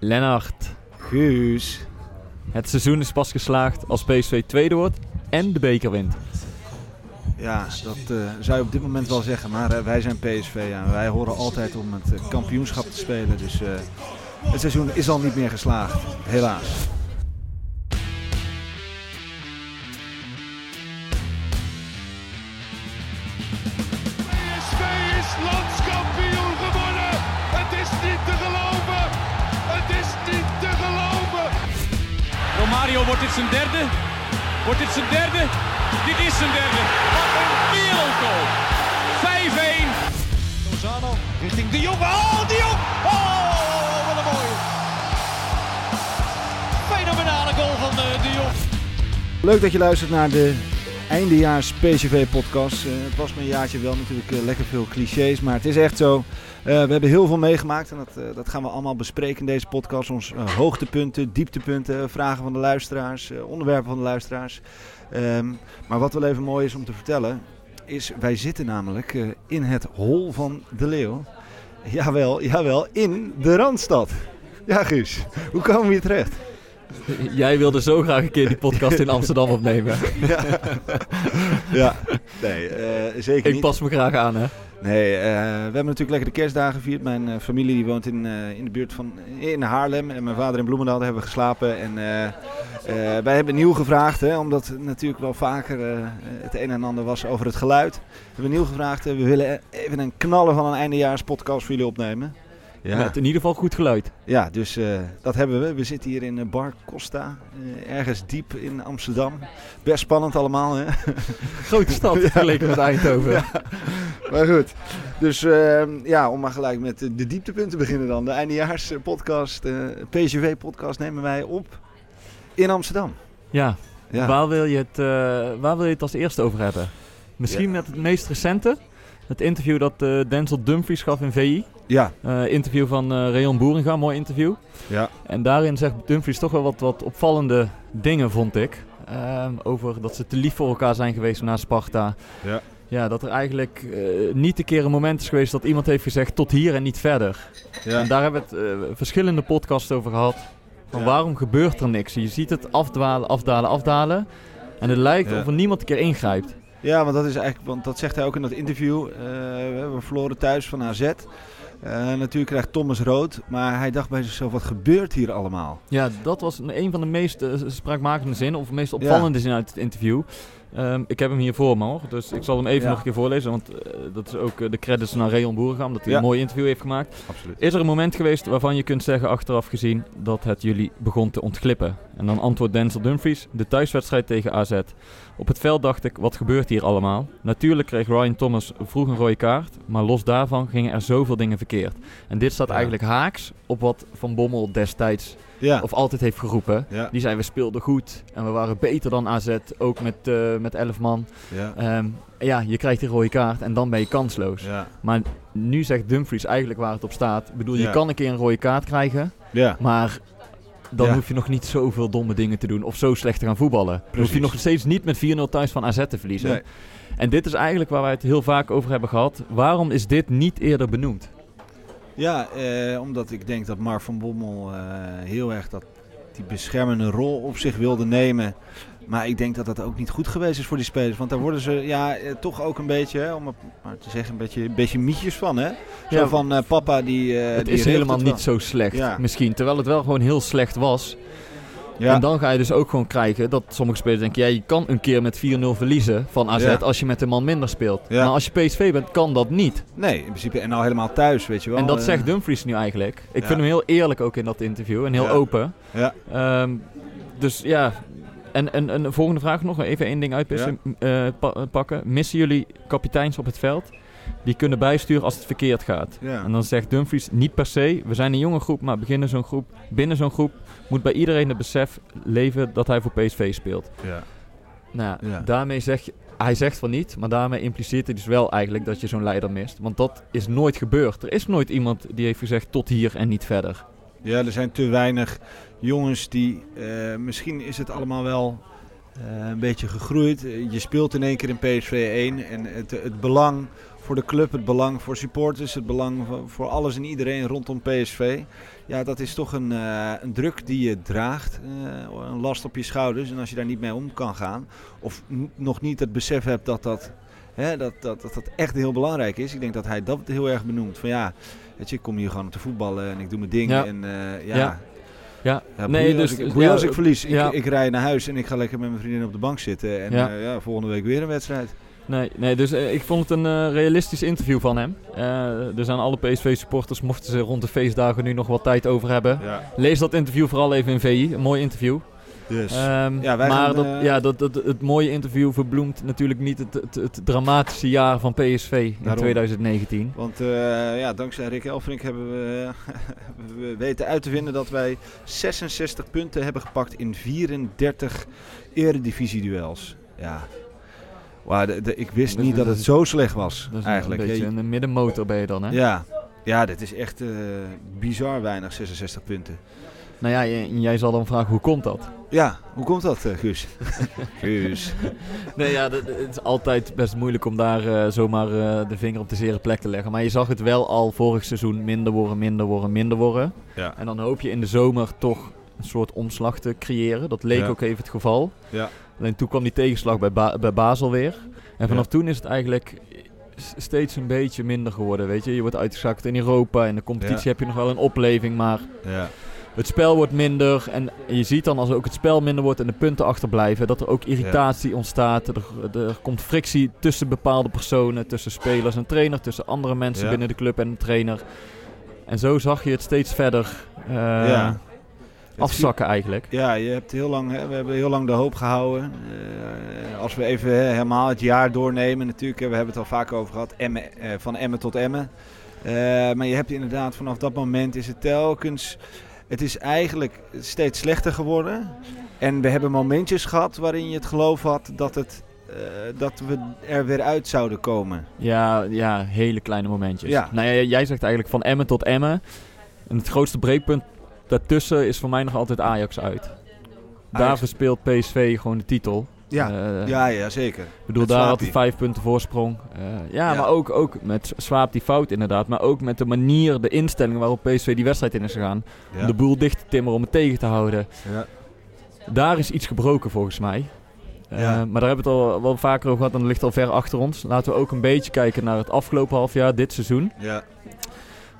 Lennart, Guus. het seizoen is pas geslaagd als PSV tweede wordt en de beker wint. Ja, dat eh, zou je op dit moment wel zeggen. Maar eh, wij zijn PSV en wij horen altijd om het eh, kampioenschap te spelen. Dus het seizoen is al niet meer geslaagd. Helaas. Romario, wordt dit zijn derde? Wordt dit zijn derde? Dit is zijn derde. Wat een wereldgoal. 5-1. Lozano richting De Jong. Oh, De Jong. Oh, wat een mooie. Fenomenale goal van eh, De Jong. Leuk dat je luistert naar de eindejaars PSV podcast. Eh, het was een jaartje wel natuurlijk eh, lekker veel clichés, maar het is echt zo. Eh, we hebben heel veel meegemaakt en dat, dat gaan we allemaal bespreken in deze podcast. Eh, hoogtepunten, dieptepunten, vragen van de luisteraars, onderwerpen van de luisteraars. Ehm, maar wat wel even mooi is om te vertellen, is wij zitten namelijk in het hol van de leeuw. Jawel, jawel, in de Randstad. Ja Guus, hoe komen we hier terecht? Jij wilde zo graag een keer die podcast in Amsterdam opnemen. Ja, ja. nee, eh, zeker Ik niet. pas me graag aan, hè. Nee, eh, we hebben natuurlijk lekker de kerstdagen gevierd. Mijn eh, familie die woont in, in de buurt van in Haarlem. En mijn vader in Bloemendaal hebben we geslapen. En wij hebben nieuw gevraagd, hè, omdat het natuurlijk wel vaker het een en ander was over het geluid. We hebben nieuw gevraagd, we willen even een knallen van een eindejaarspodcast voor jullie opnemen. Ja, Met in ieder geval goed geluid. ja dus eh, dat hebben we. We zitten hier in eh, Bar Costa, eh, ergens diep in Amsterdam. Best spannend allemaal, hè? Grote stad, vergeleken met Eindhoven. Ja, maar goed. Dus ehm, ja, om maar gelijk met de, dieptepunten te beginnen dan. De eindejaars podcast, PSV podcast nemen wij op in Amsterdam. Ja, Ja, Waar, wil je het, waar wil je het als eerste over hebben? Misschien Ja. met het meest recente. Het interview dat Denzel Dumfries gaf in VI. Ja, Eh, interview van eh Reon Boeringa, mooi interview. ja, En daarin zegt Dumfries toch wel wat, wat opvallende dingen, vond ik. Ehm, over dat ze te lief voor elkaar zijn geweest na Sparta. Ja. Ja, dat er eigenlijk eh, niet een keer een moment is geweest dat iemand heeft gezegd tot hier en niet verder. ja. En daar hebben we het verschillende podcasts over gehad. Van Ja. waarom gebeurt er niks? Je ziet het afdwalen, afdalen, afdalen. En het lijkt Ja. of er niemand een keer ingrijpt. ja, want dat is eigenlijk, want dat zegt hij ook in dat interview. We verloren thuis van AZ. Eh, natuurlijk krijgt Thomas rood, maar hij dacht bij zichzelf, wat gebeurt hier allemaal? Ja, dat was een, een van de meest eh, spraakmakende zinnen, of meest opvallende zinnen uit het interview. Ehm, ik heb hem hier voor me hoor, dus ik zal hem even Ja. nog een keer voorlezen, want eh, dat is ook de credits naar Reon Boerga, omdat hij Ja. een mooi interview heeft gemaakt. Absoluut. Is er een moment geweest waarvan je kunt zeggen, achteraf gezien, dat het jullie begon te ontglippen? En dan antwoordt Denzel Dumfries, de thuiswedstrijd tegen AZ. Op het veld dacht ik, wat gebeurt hier allemaal? Natuurlijk kreeg Ryan Thomas vroeg een rode kaart, maar los daarvan gingen er zoveel dingen verkeerd. En dit staat Ja. eigenlijk haaks op wat Van Bommel destijds, Ja, of altijd heeft geroepen. ja, Die zei, we speelden goed en we waren beter dan AZ, ook met, eh met 11 man. ja, Ehm, ja, je krijgt een rode kaart en dan ben je kansloos. Maar nu zegt Dumfries eigenlijk waar het op staat. Ik bedoel, je kan een keer een rode kaart krijgen, ja. maar dan Ja. hoef je nog niet zoveel domme dingen te doen of zo slecht te gaan voetballen. Dan hoef je nog steeds niet met 4-0 thuis van AZ te verliezen. Nee. En dit is eigenlijk waar wij het heel vaak over hebben gehad. Waarom is dit niet eerder benoemd? Ja, eh, omdat ik denk dat Mark van Bommel eh, heel erg dat, die beschermende rol op zich wilde nemen. Maar ik denk dat dat ook niet goed geweest is voor die spelers. Want daar worden ze ja, eh, toch ook een beetje, hè, om het maar te zeggen, een beetje, een beetje mietjes van. Hè? Zo Ja, van eh, papa die... eh, het die is helemaal het niet zo slecht, Ja. misschien. Terwijl het wel gewoon heel slecht was. Ja, En dan ga je dus ook gewoon krijgen dat sommige spelers denken... Ja, je kan een keer met 4-0 verliezen van AZ Ja. als je met een man minder speelt. Ja. Maar als je PSV bent, kan dat niet. nee, in principe. En nou helemaal thuis, weet je wel. En dat Eh, zegt Dumfries nu eigenlijk. Ik vind hem heel eerlijk ook in dat interview en heel open. Ja, Ehm, dus ja, en, en, en de volgende vraag nog even één ding uitpissen, eh, pa- eh, pakken. Missen jullie kapiteins op het veld? die kunnen bijsturen als het verkeerd gaat. Ja. En dan zegt Dumfries niet per se, we zijn een jonge groep, maar beginnen zo'n groep, binnen zo'n groep moet bij iedereen het besef leven dat hij voor PSV speelt. Ja. Nou, ja, daarmee zeg je, hij zegt van niet, maar daarmee impliceert hij dus wel eigenlijk dat je zo'n leider mist. Want dat is nooit gebeurd. Er is nooit iemand die heeft gezegd tot hier en niet verder. Ja, er zijn te weinig jongens die. eh, misschien is het allemaal wel eh, een beetje gegroeid. Je speelt in één keer in PSV 1 en het, het belang voor de club, het belang voor supporters, het belang voor alles en iedereen rondom PSV. Ja, dat is toch een, eh, een druk die je draagt, eh, een last op je schouders. En als je daar niet mee om kan gaan, of nog niet het besef hebt dat dat, hè, dat, dat, dat dat echt heel belangrijk is. Ik denk dat hij dat heel erg benoemt. Van ja, weet je, ik kom hier gewoon te voetballen en ik doe mijn ding. Ja. En eh, ja, Ja. Ja, ja, nee, dus als ik, ja, als ik verlies. Ik, ja. ik rij naar huis en ik ga lekker met mijn vriendin op de bank zitten. En ja, volgende week weer een wedstrijd. Nee, nee dus eh, ik vond het een eh, realistisch interview van hem. Eh, dus aan alle PSV-supporters, mochten ze rond de feestdagen nu nog wat tijd over hebben. Ja. Lees dat interview vooral even in VI. Een mooi interview. Dus. Ehm, Ja, wij maar gaan, dat, eh, ja, dat, dat, het mooie interview verbloemt natuurlijk niet het, het, het dramatische jaar van PSV in Daarom. 2019. Want ja, dankzij Rick Elfrink hebben we, we weten uit te vinden dat wij 66 punten hebben gepakt in 34 eredivisie-duels. Ja. De- de- ik wist niet dat het zo slecht was, Dat is eigenlijk. een beetje Ja, een middenmotor ben je dan, hè? ja. ja, dit is echt eh, bizar weinig, 66 punten. Nou ja, jij zal dan vragen, hoe komt dat? Ja, hoe komt dat, eh, Guus? Guus. Nee, ja, dat- het is altijd best moeilijk om daar eh, zomaar de vinger op de zere plek te leggen. Maar je zag het wel al vorig seizoen minder worden, minder worden, minder worden. Ja. En dan hoop je in de zomer toch een soort omslag te creëren. Dat leek Ja. ook even het geval. Ja. Alleen toen kwam die tegenslag bij, ba bij Basel weer. En vanaf Ja. toen is het eigenlijk steeds een beetje minder geworden, weet je. Je wordt uitgezakt in Europa. In de competitie Ja. heb je nog wel een opleving, maar Ja. het spel wordt minder. En je ziet dan als ook het spel minder wordt en de punten achterblijven, dat er ook irritatie ontstaat. Er, er komt frictie tussen bepaalde personen, tussen spelers en trainer, tussen andere mensen binnen de club en de trainer. En zo zag je het steeds verder eh, Ja. Afzakken eigenlijk. Ja, je hebt heel lang, hè, we hebben heel lang de hoop gehouden. Eh, als we even hè, helemaal het jaar doornemen, natuurlijk, hè, we hebben het al vaak over gehad, Emmen, eh, van Emmen tot Emmen. Eh, maar je hebt inderdaad vanaf dat moment is het telkens, het is eigenlijk steeds slechter geworden. En we hebben momentjes gehad waarin je het geloof had dat, het, dat we er weer uit zouden komen. Ja, ja, hele kleine momentjes. Ja. Nou ja, jij zegt eigenlijk van Emmen tot Emmen. En het grootste breekpunt daartussen is voor mij nog altijd Ajax uit. Daar verspeelt PSV gewoon de titel. Ja, Eh, ja, ja zeker. Ik bedoel, Met daar had hij vijf punten voorsprong. Eh, ja, Ja. maar ook, ook met Swaap die fout inderdaad. Maar ook met de manier, de instelling waarop PSV die wedstrijd in is gegaan. Om de boel dicht te timmeren, om het tegen te houden. Ja. Daar is iets gebroken volgens mij. Ja. Maar daar hebben we het al wel vaker over gehad en dat ligt al ver achter ons. Laten we ook een beetje kijken naar het afgelopen halfjaar, dit seizoen. Ja.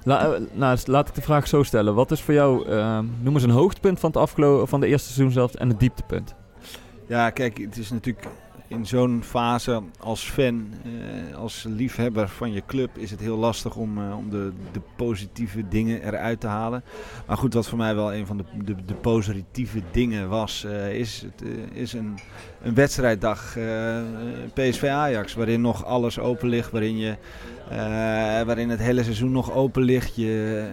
Eh, nou, laat ik de vraag zo stellen. Wat is voor jou, eh, noem eens een hoogtepunt van het, afgelo- van de eerste seizoen zelf en het dieptepunt? Ja, kijk, het is natuurlijk in zo'n fase als fan, eh, als liefhebber van je club, is het heel lastig om, eh, om de, de positieve dingen eruit te halen. Maar goed, wat voor mij wel een van de, de, de positieve dingen was, eh, is, het, is een, een wedstrijddag PSV Ajax, waarin nog alles open ligt, waarin je. waarin het hele seizoen nog open ligt. Je,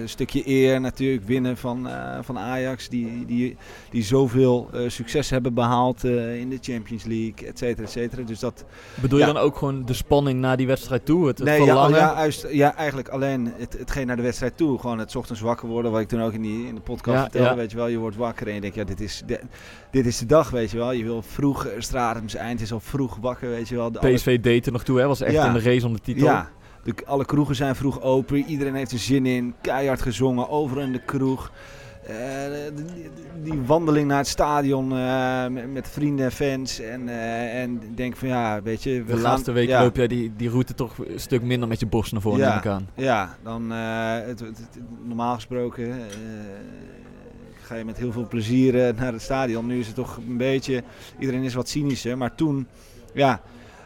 een stukje eer natuurlijk winnen van, van Ajax. Die, die, die zoveel succes hebben behaald eh, in de Champions League, et cetera, et cetera. Dus dat... Bedoel Ja. je dan ook gewoon de spanning naar die wedstrijd toe? Het, het Nee, ja, verlangen? ja, juist, ja, eigenlijk alleen het, hetgeen naar de wedstrijd toe. Gewoon het ochtends wakker worden, wat ik toen ook in, die, in de podcast vertelde. Weet je wel, je wordt wakker en je denkt, ja, dit is de, dit is de dag, weet je wel. Je wil vroeg, Stratums eind is al vroeg wakker, weet je wel. De, alle- PSV deed er nog toe, hè? was echt in de race om de titel. Ja, de, alle kroegen zijn vroeg open. Iedereen heeft er zin in. Keihard gezongen, overal in de kroeg. Eh, die, die wandeling naar het stadion eh, met, met vrienden en fans. En, eh, en ik denk van ja, weet je... We De gaan, laatste ja, loop jij die, die route toch een stuk minder met je borst naar voren, Ja. neem ik aan. Ja, dan het, het- het- normaal gesproken ga je met heel veel plezier naar het stadion. Nu is het toch een beetje, iedereen is wat cynischer. Maar toen, ja,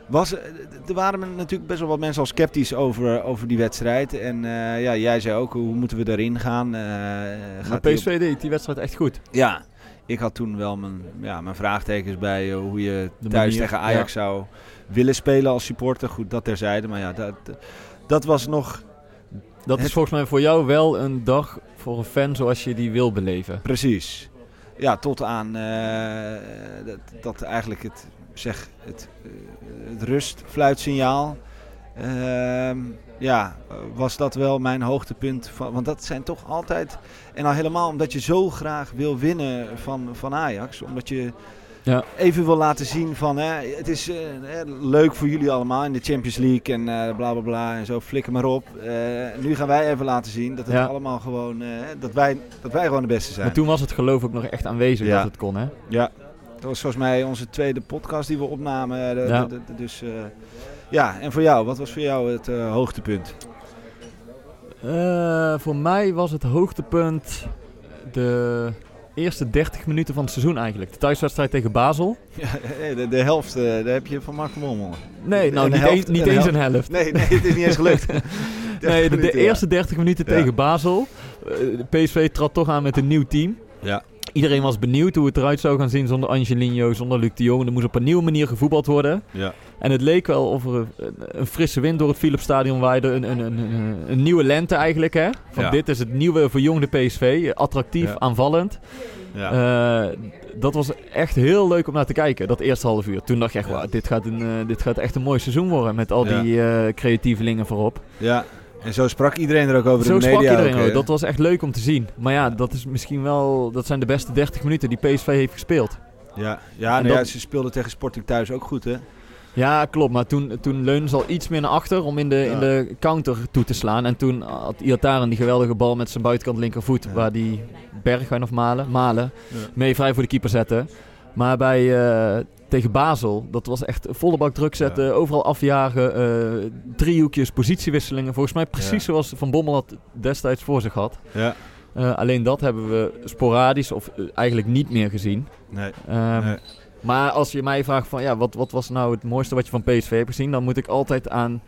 was, er er waren natuurlijk best wel wat mensen al sceptisch over, over die wedstrijd. En eh, ja, jij zei ook, hoe moeten we daarin gaan? Eh, Maar gaat die op- PSV deed die wedstrijd echt goed. ja, ik had toen wel mijn, ja, mijn vraagtekens bij eh, hoe je De thuis manier, tegen Ajax ja. zou willen spelen als supporter. Goed, dat terzijde. Maar ja, dat, dat was nog Dat Het- is volgens mij voor jou wel een dag voor een fan zoals je die wil beleven. precies. Ja, tot aan eh, dat, dat eigenlijk het, zeg, het, eh, het rustfluitsignaal. Ehm, ja, was dat wel mijn hoogtepunt. Van, want dat zijn toch altijd. En al helemaal omdat je zo graag wil winnen van, van Ajax. Omdat je Ja. even wil laten zien van. Hè, het is eh, leuk voor jullie allemaal in de Champions League en eh bla bla bla. En zo flikker maar op. Nu gaan wij even laten zien dat het Ja. allemaal gewoon. dat, wij, dat wij gewoon de beste zijn. Maar toen was het geloof ook nog echt aanwezig Ja. dat het kon, hè? Ja, dat was volgens mij onze tweede podcast die we opnamen. De- Ja. de- de- dus eh, ja, en voor jou, wat was voor jou het eh, hoogtepunt? Eh, voor mij was het hoogtepunt de eerste 30 minuten van het seizoen eigenlijk. De thuiswedstrijd tegen Basel. Ja, de, de helft, daar heb je van Mark van Bommel. Nee, nou niet, helft- eens, niet een eens helft. een helft. Nee, nee, het is niet eens gelukt. Nee, de, minuten, eerste 30 minuten tegen Basel. De PSV trad toch aan met een nieuw team. Ja. Iedereen was benieuwd hoe het eruit zou gaan zien zonder Angelino, zonder Luc de Jong. Er moest op een nieuwe manier gevoetbald worden. Ja. En het leek wel of er een, een frisse wind door het Philipsstadion waaide. Een, een, een, een, nieuwe lente eigenlijk. Hè? Van Ja. dit is het nieuwe verjongde PSV. Attractief, Ja. aanvallend. Ja. Eh, dat was echt heel leuk om naar te kijken, dat eerste half uur. Toen dacht je echt, dit, gaat een, eh, dit gaat echt een mooi seizoen worden met al die eh, creatievelingen voorop. ja, en zo sprak iedereen er ook over Zo in de sprak iedereen ook? Dat was echt leuk om te zien. Maar ja, dat is misschien wel, dat zijn de beste 30 minuten die PSV heeft gespeeld. Ja, ja, nou ja, ze speelden tegen Sporting thuis ook goed, hè? Ja, klopt. Maar toen, toen ze al iets meer naar achter om in de, Ja. in de counter toe te slaan. En toen had Iataren die geweldige bal met zijn buitenkant linkervoet, Ja. waar die Bergwijn of Malen, Malen Ja. mee vrij voor de keeper zetten. Maar bij, eh, tegen Basel, dat was echt volle bak druk zetten, Ja. overal afjagen, eh, driehoekjes, positiewisselingen. Volgens mij precies Ja. zoals Van Bommel dat destijds voor zich had. Ja, Eh, alleen dat hebben we sporadisch of eh, eigenlijk niet meer gezien. nee. Ehm, nee. Maar als je mij vraagt van ja, wat, wat was nou het mooiste wat je van PSV hebt gezien, dan moet ik altijd aan,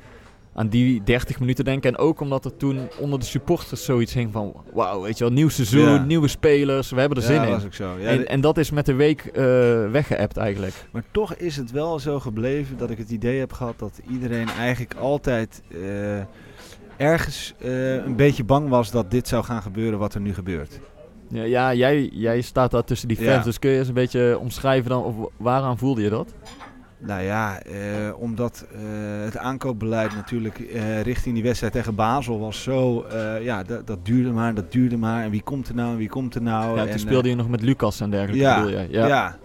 aan die 30 minuten denken. En ook omdat er toen onder de supporters zoiets hing van wauw, weet je wel, nieuw seizoen, Ja. nieuwe spelers, we hebben er Ja, zin dat in. was ook zo. Ja, en, en dat is met de week eh weggeëpt eigenlijk. Maar toch is het wel zo gebleven dat ik het idee heb gehad dat iedereen eigenlijk altijd eh, ergens eh, een beetje bang was dat dit zou gaan gebeuren wat er nu gebeurt. Ja, ja jij, jij staat daar tussen die fans, dus kun je eens een beetje omschrijven dan, of waaraan voelde je dat? Nou ja, eh, omdat eh, het aankoopbeleid natuurlijk eh, richting die wedstrijd tegen Basel was zo, ja, dat, dat duurde maar, dat duurde maar. En wie komt er nou en wie komt er nou? ja, en, toen speelde je nog met Lucas en dergelijke, ja, bedoel je? Ja. Ja.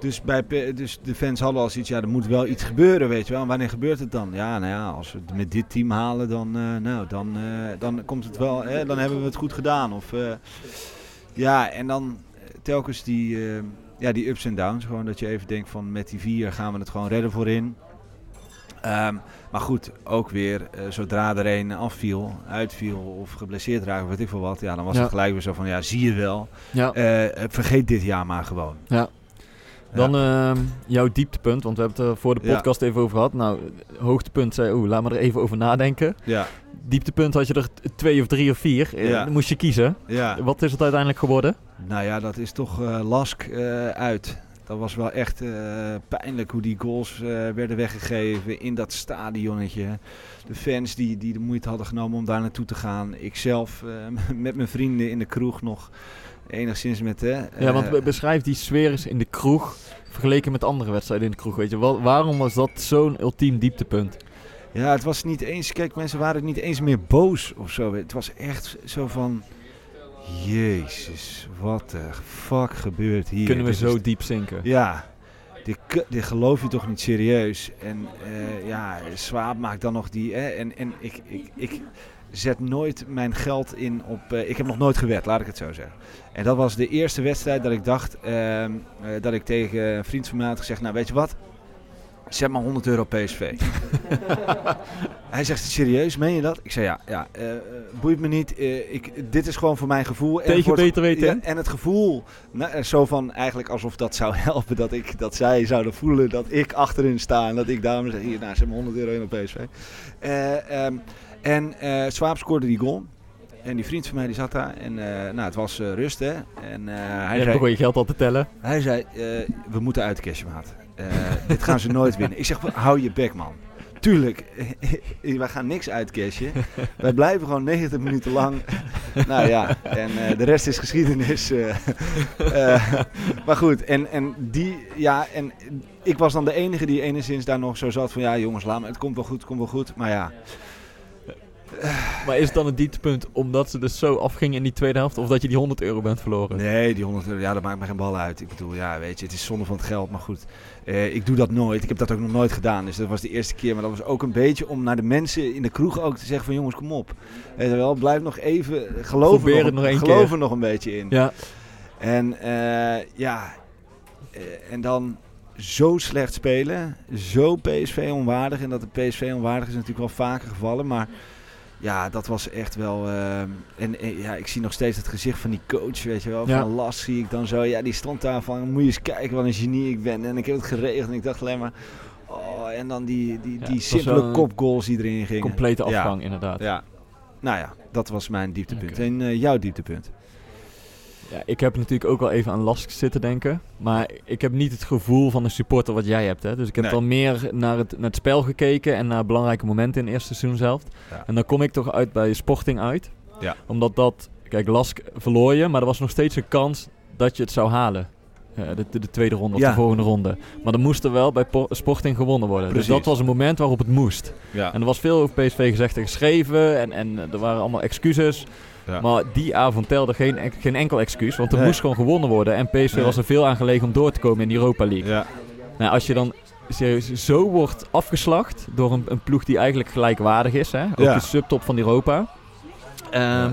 Dus, bij, dus de fans hadden al zoiets, ja, er moet wel iets gebeuren, weet je wel. En wanneer gebeurt het dan? Ja, nou ja, als we het met dit team halen, dan, nou, dan, dan komt het wel, hè, dan hebben we het goed gedaan. Of, ja, en dan telkens die, ja, die ups en downs. Gewoon dat je even denkt van met die vier gaan we het gewoon redden voorin. Ehm, maar goed, ook weer, eh, zodra er een afviel, uitviel of geblesseerd raakte, of weet ik veel wat. Ja, dan was Ja. het gelijk weer zo van, ja, zie je wel. Ja. Eh, vergeet dit jaar maar gewoon. Ja. Dan ehm, jouw dieptepunt, want we hebben het er voor de Ja. podcast even over gehad. Nou, hoogtepunt zei, oeh, laat me er even over nadenken. Ja, Dieptepunt had je er twee of drie of vier. Eh, Ja. Dan moest je kiezen. ja. Wat is het uiteindelijk geworden? Nou ja, dat is toch eh, Lask eh, uit. Dat was wel echt eh, pijnlijk hoe die goals eh, werden weggegeven in dat stadionnetje. De fans die, die de moeite hadden genomen om daar naartoe te gaan. Ikzelf eh, met mijn vrienden in de kroeg nog enigszins met... hè, ja, want eh, be- beschrijf die sfeer eens in de kroeg vergeleken met andere wedstrijden in de kroeg. Weet je, Wa- waarom was dat zo'n ultiem dieptepunt? Ja, het was niet eens... Kijk, mensen waren niet eens meer boos of zo. Het was echt zo van... Jezus, wat de fuck gebeurt hier? Kunnen we Dit zo diep zinken? Ja, dit, geloof je toch niet serieus. En eh, ja, Swaap maakt dan nog die... Hè, en en ik, ik, ik zet nooit mijn geld in op... eh, ik heb nog nooit gewet, laat ik het zo zeggen. En dat was de eerste wedstrijd dat ik dacht... ehm, eh, dat ik tegen een vriend van mij had gezegd... Nou, weet je wat? Zet maar 100 euro PSV. Hij zegt, serieus, meen je dat? Ik zei, ja, ja eh, boeit me niet. Ik, dit is gewoon voor mijn gevoel. En Tegen het- beter weten, Ja, en het gevoel, nou, zo van eigenlijk alsof dat zou helpen. Dat, ik, dat zij zouden voelen dat ik achterin sta. En dat ik daarom zeg, hier, nou, zet maar 100 euro in op PSV. Eh, ehm, en Swaap scoorde die goal. En die vriend van mij die zat daar. En eh, nou, het was eh, rust, hè. En eh, hij zei... begon je geld al te tellen. Hij zei, we moeten uitcashen, maat. Dit gaan ze nooit winnen. Ik zeg, hou je bek, man. Tuurlijk, wij gaan niks uitcashen. Wij blijven gewoon 90 minuten lang. Nou ja, en de rest is geschiedenis. maar goed, en, en die, ja, en ik was dan de enige die enigszins daar nog zo zat van, ja jongens, laat me, het komt wel goed, het komt wel goed. Maar ja, Maar is het dan een dieptepunt omdat ze dus zo afgingen in die tweede helft? Of dat je die 100 euro bent verloren? Nee, die 100 euro, ja, dat maakt me geen bal uit. Ik bedoel, ja, weet je, het is zonde van het geld. Maar goed, eh, ik doe dat nooit. Ik heb dat ook nog nooit gedaan. Dus dat was de eerste keer. Maar dat was ook een beetje om naar de mensen in de kroeg ook te zeggen van... Jongens, kom op. Weet je wel, blijf nog even... Geloof er Probeer nog, het nog één geloof keer. er nog een beetje in. Ja, En eh, ja, eh, en dan zo slecht spelen. Zo PSV onwaardig. En dat de PSV onwaardig is natuurlijk wel vaker gevallen. Maar ja, dat was echt wel... eh, en ja, ik zie nog steeds het gezicht van die coach, weet je wel. Ja. Van Las zie ik dan zo. Ja, die stond daar van, moet je eens kijken wat een genie ik ben. En ik heb het geregeld en ik dacht alleen maar... Oh, en dan die, die, Ja, die simpele kopgoals die erin gingen. complete Ja. afgang inderdaad. Ja. Nou ja, dat was mijn dieptepunt. En eh, jouw dieptepunt? Ja, ik heb natuurlijk ook wel even aan Lask zitten denken. Maar ik heb niet het gevoel van een supporter wat jij hebt. Hè? Dus ik heb Nee. dan meer naar het, naar het spel gekeken en naar belangrijke momenten in het eerste seizoen zelf. Ja. En dan kom ik toch uit bij Sporting uit. Ja. Omdat dat, kijk, Lask verloor je, maar er was nog steeds een kans dat je het zou halen. Eh, de, de, de tweede ronde of Ja. de volgende ronde. Maar dan moest er wel bij Po- Sporting gewonnen worden. Precies. Dus dat was een moment waarop het moest. Ja. En er was veel over PSV gezegd en geschreven. En, en er waren allemaal excuses. Ja. Maar die avond telde geen, geen enkel excuus. Want er Nee. moest gewoon gewonnen worden. En PSV Nee. was er veel aan gelegen om door te komen in de Europa League. ja. Nou, als je dan serieus zo wordt afgeslacht door een, een ploeg die eigenlijk gelijkwaardig is. Hè? Ook Ja. de subtop van Europa. Ehm.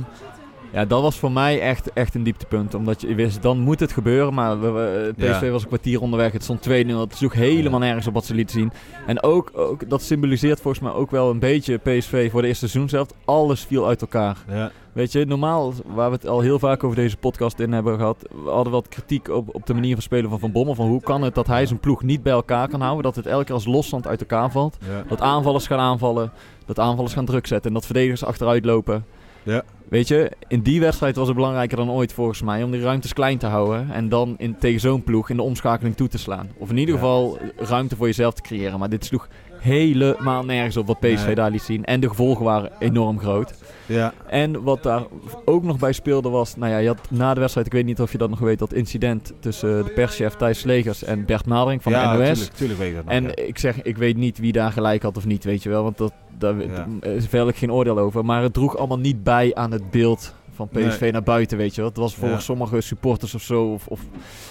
Ja. dat was voor mij echt, echt een dieptepunt. Omdat je wist, dan moet het gebeuren. Maar we, we- PSV Ja. was een kwartier onderweg. Het stond 2-0. Het sloeg helemaal nergens op wat ze lieten zien. En ook, ook, dat symboliseert volgens mij ook wel een beetje PSV voor de eerste seizoen zelf. Alles viel uit elkaar. ja. Weet je, normaal, waar we het al heel vaak over deze podcast in hebben gehad, we hadden wat kritiek op, op de manier van spelen van Van Bommel. Van hoe kan het dat hij zijn ploeg niet bij elkaar kan houden, dat het elke keer als losstand uit elkaar valt. Ja. Dat aanvallers gaan aanvallen, dat aanvallers gaan druk zetten en dat verdedigers achteruit lopen. Ja. Weet je, in die wedstrijd was het belangrijker dan ooit volgens mij om die ruimtes klein te houden en dan in, tegen zo'n ploeg in de omschakeling toe te slaan. Of in ieder Ja. geval ruimte voor jezelf te creëren. Maar dit sloeg helemaal nergens op wat PSV Nee. daar liet zien. En de gevolgen waren enorm groot. Ja. En wat daar ook nog bij speelde was, nou ja, je had na de wedstrijd, ik weet niet of je dat nog weet, dat incident tussen de perschef Thijs Slegers en Bert Madering van ja, de NOS. Tuurlijk, tuurlijk weet ik dat nog, En ja. ik zeg, ik weet niet wie daar gelijk had of niet, weet je wel, want dat, daar Ja. daar is verder geen oordeel over. Maar het droeg allemaal niet bij aan het beeld van PSV Nee. naar buiten, weet je wel. Het was voor Ja. sommige supporters of zo, of, of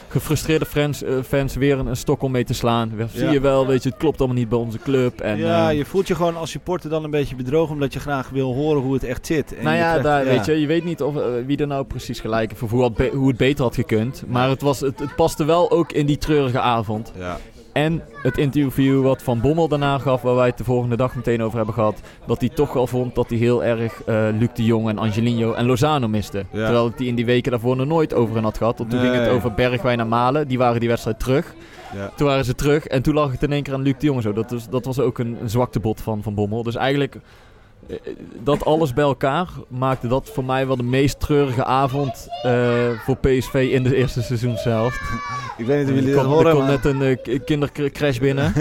gefrustreerde fans, eh, fans weer een, een stok om mee te slaan. Zie Ja. je wel, weet je, het klopt allemaal niet bij onze club. En, ja, eh, je voelt je gewoon als supporter dan een beetje bedrogen omdat je graag wil horen hoe het echt zit. En nou ja, krijgt- daar, weet je, je weet niet of, eh, wie er nou precies gelijk heeft of hoe, hoe het beter had gekund. Maar het, was, het, het paste wel ook in die treurige avond. Ja, En het interview wat Van Bommel daarna gaf, waar wij het de volgende dag meteen over hebben gehad. Dat hij toch wel vond dat hij heel erg eh, Luc de Jong en Angelino en Lozano miste. Ja. Terwijl die in die weken daarvoor nog nooit over hen had gehad. Want toen ging het over Bergwijn en Malen. Die waren die wedstrijd terug. ja. Toen waren ze terug en toen lag het in één keer aan Luc de Jong. Zo. Dat, was, dat was ook een, een zwaktebod van Van Bommel. Dus eigenlijk, dat alles bij elkaar maakte dat voor mij wel de meest treurige avond eh, voor PSV in de eerste seizoen zelf. Ik weet niet of jullie Er dat er horen, kwam maar... net een eh, kindercrash binnen.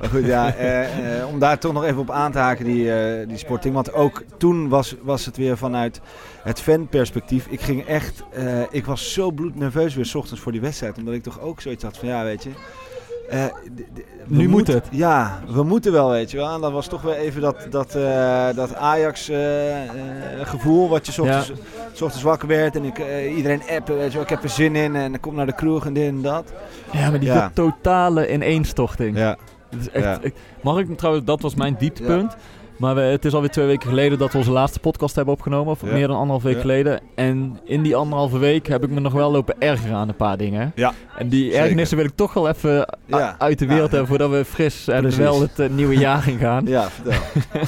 Maar goed, ja, eh, om daar toch nog even op aan te haken, die, die sporting. Want ook toen was, was het weer vanuit het fanperspectief. Ik ging echt, ik was zo bloednerveus weer 's ochtends voor die wedstrijd. Omdat ik toch ook zoiets had van, ja, weet je... eh, Nu moet het. Ja, we moeten wel, weet je wel. En dat was toch weer even dat, dat, eh, dat Ajax-gevoel wat je 's ochtends, wakker werd. En ik, eh, iedereen appen, weet je wel. Ik heb er zin in en ik kom naar de kroeg en dit en dat. Ja, maar die Ja. totale ineenstorting. Ja, Het is echt, Ja. ik- mag ik trouwens, dat was mijn dieptepunt. Maar we, het is alweer twee weken geleden dat we onze laatste podcast hebben opgenomen. Of Ja. meer dan anderhalf week Ja. geleden. En in die anderhalve week heb ik me nog wel lopen ergeren aan een paar dingen. Ja. En die Zeker. ergernissen wil ik toch wel even Ja. uit de wereld hebben voordat we fris en wel het eh, nieuwe jaar ingaan. ja vertel.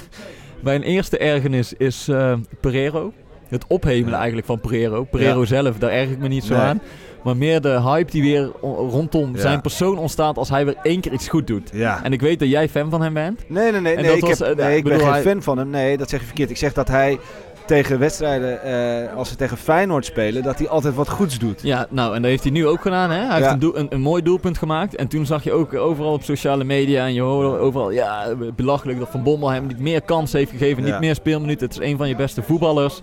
Mijn eerste ergernis is eh Pereiro. Het ophemelen eigenlijk van Pereiro. Pereiro zelf, daar erg ik me niet zo Nee. aan. Maar meer de hype die weer rondom Ja. zijn persoon ontstaat als hij weer één keer iets goed doet. Ja. En ik weet dat jij fan van hem bent. Nee, nee, nee. En nee dat ik, was, heb, eh, nee, ik ben bedoel, geen hij- fan van hem. Nee, dat zeg je verkeerd. Ik zeg dat hij tegen wedstrijden, eh, als ze tegen Feyenoord spelen, dat hij altijd wat goeds doet. Ja, nou, en dat heeft hij nu ook gedaan. Hè? Hij heeft een, doel- een, een mooi doelpunt gemaakt. En toen zag je ook overal op sociale media en je hoorde overal, ja, belachelijk dat Van Bommel hem niet meer kans heeft gegeven, Ja. niet meer speelminuten. Het is een van je beste voetballers.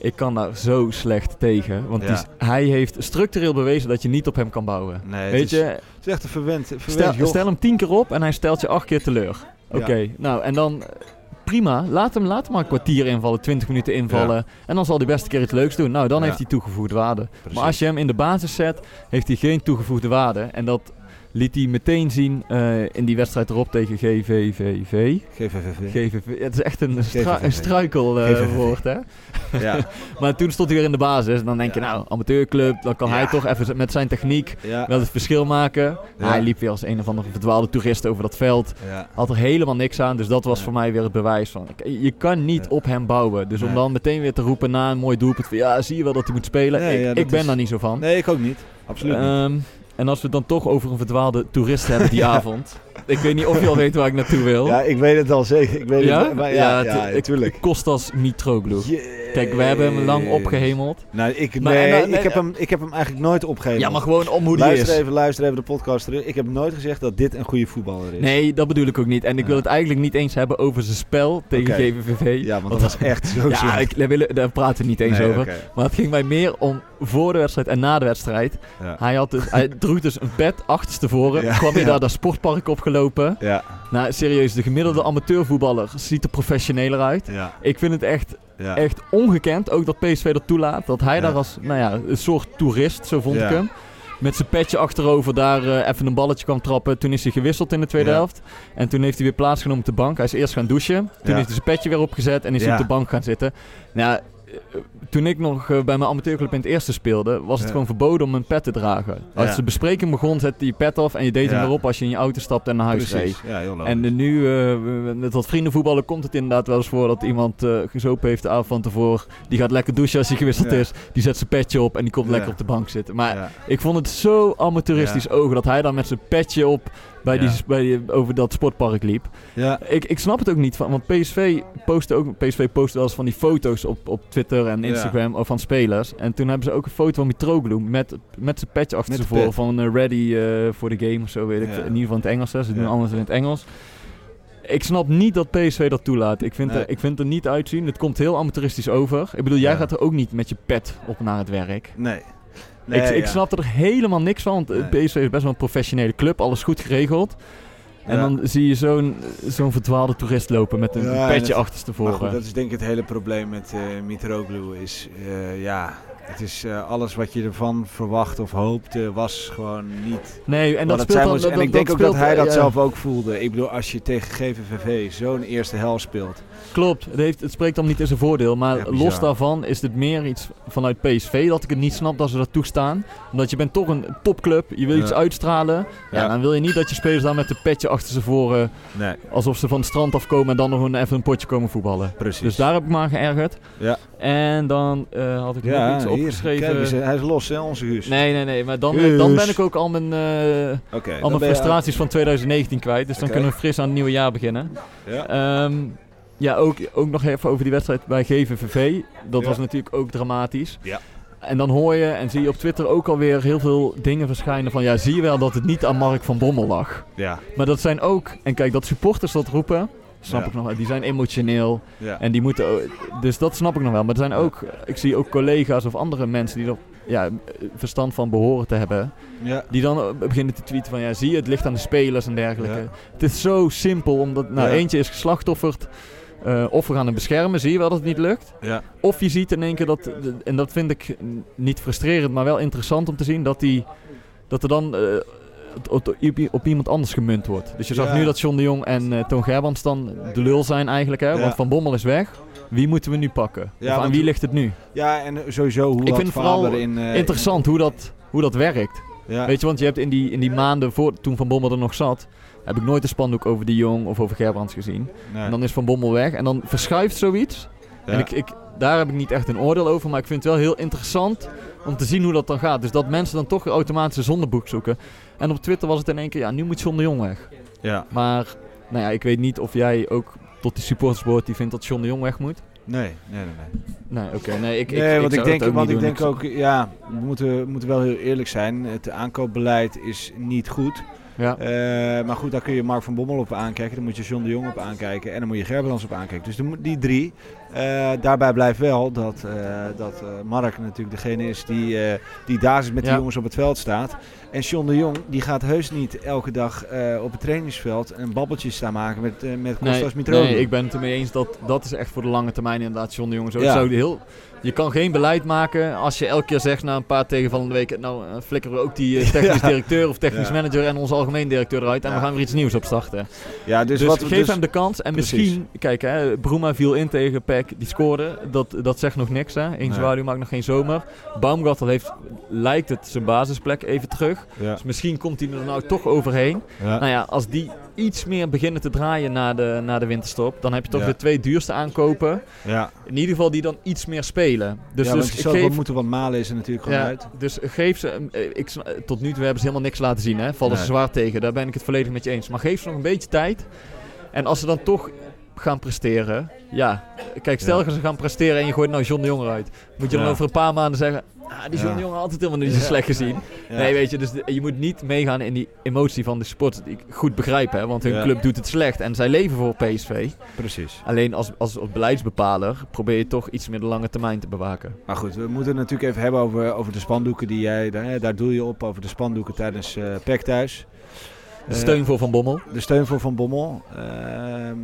Ik kan daar zo slecht tegen. Want Ja. die is- hij heeft structureel bewezen dat je niet op hem kan bouwen. Nee, het Weet is, je, Het is echt een verwend, verwend stel, joch. stel hem tien keer op en hij stelt je acht keer teleur. Oké, nou en dan prima. Laat hem, laat hem maar een kwartier invallen, 20 minuten invallen. En dan zal hij best een keer iets leuks doen. Nou, dan Ja. heeft hij toegevoegde waarde. Precies. Maar als je hem in de basis zet, heeft hij geen toegevoegde waarde. En dat liet hij meteen zien eh, in die wedstrijd erop tegen GVVV. GVVV. GVV. Het is echt een, stra GVVV. een struikelwoord, hè? ja. Maar toen stond hij weer in de basis. En dan denk je, Ja. nou, amateurclub, dan kan Ja. hij toch even met zijn techniek wel het verschil maken. Hij liep weer als een of andere verdwaalde toerist over dat veld. Had er helemaal niks aan. Dus dat was voor mij weer het bewijs van. Je kan niet op hem bouwen. Dus om dan meteen weer te roepen na een mooi doelpunt. Van, ja, zie je wel dat hij moet spelen. Ik ik ben is- daar niet zo van. Nee, ik ook niet. Absoluut niet. En als we het dan toch over een verdwaalde toerist hebben die avond. Ik weet niet of je al weet waar ik naartoe wil. Ja, ik weet het al zeker. Ik weet Ja? het, maar ja, Ja, ja, het-. Kostas Mitroglou. Kijk, we hebben hem lang opgehemeld. Nou, ik, Maar- nee, en ik, heb hem, ik heb hem eigenlijk nooit opgegeven. Ja, maar gewoon om hoe die luister is. even, luister even de podcast terug. Ik heb nooit gezegd dat dit een goede voetballer is. Nee, dat bedoel ik ook niet. En ik wil het eigenlijk niet eens hebben over zijn spel tegen. GVVV. Ja, want dat was echt zo Ja, ik, daar, willen, daar praten we niet eens Nee, over. Maar het ging mij meer om voor de wedstrijd en na de wedstrijd. Ja. Hij, had dus, hij droeg dus een pet achterstevoren. Ja, kwam hij ja. daar dat sportpark opgelopen. Ja, Nou, serieus, de gemiddelde amateurvoetballer ziet er professioneler uit. ja, Ik vind het echt, ja. echt ongekend, ook dat PSV dat toelaat. Dat hij daar als, nou ja, een soort toerist, zo vond ik hem. Met zijn petje achterover daar eh, even een balletje kwam trappen. Toen is hij gewisseld in de tweede Ja. helft. En toen heeft hij weer plaatsgenomen op de bank. Hij is eerst gaan douchen. Toen Ja. heeft hij zijn petje weer opgezet en is hij Ja. op de bank gaan zitten. Nou, toen ik nog eh, bij mijn amateurclub in het eerste speelde, was het Ja. gewoon verboden om een pet te dragen. Als Ja. de bespreking begon, zette je pet af en je deed Ja. hem erop als je in je auto stapte en naar huis reed. Precies. Logisch. En nu, eh, met wat vriendenvoetballen, komt het inderdaad wel eens voor dat iemand eh, gezopen heeft de avond van tevoren. Die gaat lekker douchen als hij gewisseld is. Die zet zijn petje op en die komt lekker op de bank zitten. Maar ik vond het zo amateuristisch ogen dat hij dan met zijn petje op bij die, Ja. bij die, over dat sportpark liep. Ja. Ik, ik snap het ook niet van, want PSV postte ook, PSV postte wel eens van die foto's op, op Twitter en Ja. Instagram of van spelers. En toen hebben ze ook een foto van Mitroglou met, met zijn petje achter Met zijn de voor van eh, ready for the game of zo weet ik. Ja. In ieder geval in het Engels, hè. ze doen Ja. alles in het Engels. Ik snap niet dat PSV dat toelaat. Ik vind, Nee. er, ik vind het er niet uitzien. Het komt heel amateuristisch over. Ik bedoel, jij Ja. gaat er ook niet met je pet op naar het werk. Nee. Ik, ik ja. snap er helemaal niks van. Want eh, Nee. PSV is best wel een professionele club. Alles goed geregeld. En Ja. dan zie je zo'n zo'n verdwaalde toerist lopen met een Ja, petje achterstevoren. Maar goed, dat is denk ik het hele probleem met Mitroglou. Is, eh, ja, het is eh, alles wat je ervan verwacht of hoopt, eh, was gewoon niet Nee, en dat speelt dan... dat- En ik denk ook dat hij dat eh, zelf ook voelde. Ik bedoel, als je tegen GVVV zo'n eerste hel speelt. Klopt, het, heeft, het spreekt dan niet in zijn voordeel. Maar Ja, los daarvan is het meer iets vanuit PSV dat ik het niet snap dat ze dat toestaan. Omdat je bent toch een topclub, je wil Ja. iets uitstralen. Ja, dan wil je niet dat je spelers daar met een petje achter ze voren... Nee, alsof ze van het strand afkomen en dan nog een, even een potje komen voetballen. precies. Dus daar heb ik me aan geërgerd. Ja. En dan eh, had ik nog iets hier, opgeschreven. eens, hij is los, hè, onze Guus. Nee, nee, nee. Maar dan, Guus. dan ben ik ook al mijn, eh, al mijn frustraties van 2019 kwijt. Dus dan kunnen we fris aan het nieuwe jaar beginnen. Ja. Ehm, ja, ook, ook nog even over die wedstrijd bij GVVV. Dat Ja. was natuurlijk ook dramatisch. Ja. En dan hoor je en zie je op Twitter ook alweer heel veel dingen verschijnen van... Ja, zie je wel dat het niet aan Mark van Bommel lag. ja, Maar dat zijn ook... En kijk, dat supporters dat roepen, snap Ja. ik nog wel. Die zijn emotioneel. ja. En die moeten... Dus dat snap ik nog wel. Maar er zijn ook... Ik zie ook collega's of andere mensen die er ja, verstand van behoren te hebben... ja. Die dan eh, beginnen te tweeten van ja, zie je, het ligt aan de spelers en dergelijke. Het is zo simpel, omdat nou, eentje is geslachtofferd. eh, of we gaan hem beschermen, zie je wel dat het niet lukt. ja. Of je ziet in één keer dat, en dat vind ik niet frustrerend, maar wel interessant om te zien, dat, die, dat er dan eh, op, iemand anders gemunt wordt. Dus je zag Ja. nu dat John de Jong en eh, Toon Gerbrands dan de lul zijn eigenlijk, hè? Ja. want Van Bommel is weg. Wie moeten we nu pakken? Ja, of aan wie ligt het nu? Ja, en sowieso hoe Ik vind vooral Faber in... eh, Interessant hoe dat, hoe dat werkt. Weet je, want je hebt in die, in die maanden voor, toen Van Bommel er nog zat, heb ik nooit een spandoek over de Jong of over Gerbrands gezien. Nee. En dan is Van Bommel weg en dan verschuift zoiets. En ik, ik, daar heb ik niet echt een oordeel over, maar ik vind het wel heel interessant om te zien hoe dat dan gaat. Dus dat mensen dan toch automatisch een zondeboek zoeken. En op Twitter was het in één keer, ja, nu moet John de Jong weg. ja. Maar, nou ja, ik weet niet of jij ook tot die supporters behoort die vindt dat John de Jong weg moet. Nee, nee, nee. nee. Nee, oké. Nee, ik, nee, ik, want ik, denk, want ik doen. denk ook, ja, we moeten, we moeten wel heel eerlijk zijn. Het aankoopbeleid is niet goed. Ja. Eh, maar goed, daar kun je Mark van Bommel op aankijken. Daar moet je John de Jong op aankijken. En dan moet je Gerbrands op aankijken. Dus de die drie. Eh, daarbij blijft wel dat, eh, dat Mark natuurlijk degene is die, die daar met die jongens op het veld staat. En John de Jong, die gaat heus niet elke dag op het trainingsveld een babbeltje staan maken met, met Kostas Nee, nee, ik ben het ermee eens dat dat is echt voor de lange termijn inderdaad John de Jong. Zo, Ja. zo heel, je kan geen beleid maken als je elke keer zegt na een paar tegenvallende weken... nou flikkeren we ook die technisch directeur of technisch Ja. manager en onze algemeen directeur eruit... en Ja. we gaan weer iets nieuws opstarten. ja, dus, Dus, wat geef dus- hem de kans en Precies. misschien... Kijk, hè, Bruma viel in tegen Peck, die scoorde. Dat, dat zegt nog niks, hè. Eén Nee. maakt nog geen zomer. Baumgartel heeft, lijkt het, zijn basisplek even terug. Dus misschien komt hij er nou toch overheen. Nou ja, als die iets meer beginnen te draaien na de, na de winterstop, dan heb je toch Ja. de twee duurste aankopen. ja. In ieder geval die dan iets meer spelen. Dus, ja, dus geef, moeten, want Malen is er natuurlijk gewoon ja, uit. dus geef ze, eh, ik, tot nu toe hebben ze helemaal niks laten zien. Hè? Vallen ze zwaar tegen, daar ben ik het volledig met je eens. Maar geef ze nog een beetje tijd. En als ze dan toch gaan presteren, ja. Kijk, stel Ja. ze gaan presteren en je gooit nou John de Jong eruit. Moet je dan over een paar maanden zeggen, ah, die John Ja. de Jong had altijd helemaal niet zo slecht gezien. Nee, weet je, dus de- je moet niet meegaan in die emotie van de sport. Die ik goed begrijp, hè, want hun club doet het slecht en zij leven voor PSV. Precies. Alleen als, als, als beleidsbepaler probeer je toch iets meer de lange termijn te bewaken. Maar goed, we moeten het natuurlijk even hebben over, over de spandoeken die jij, daar, daar doe je op, over de spandoeken tijdens eh PEC thuis. De Eh, steun voor Van Bommel. de steun voor Van Bommel. Ehm,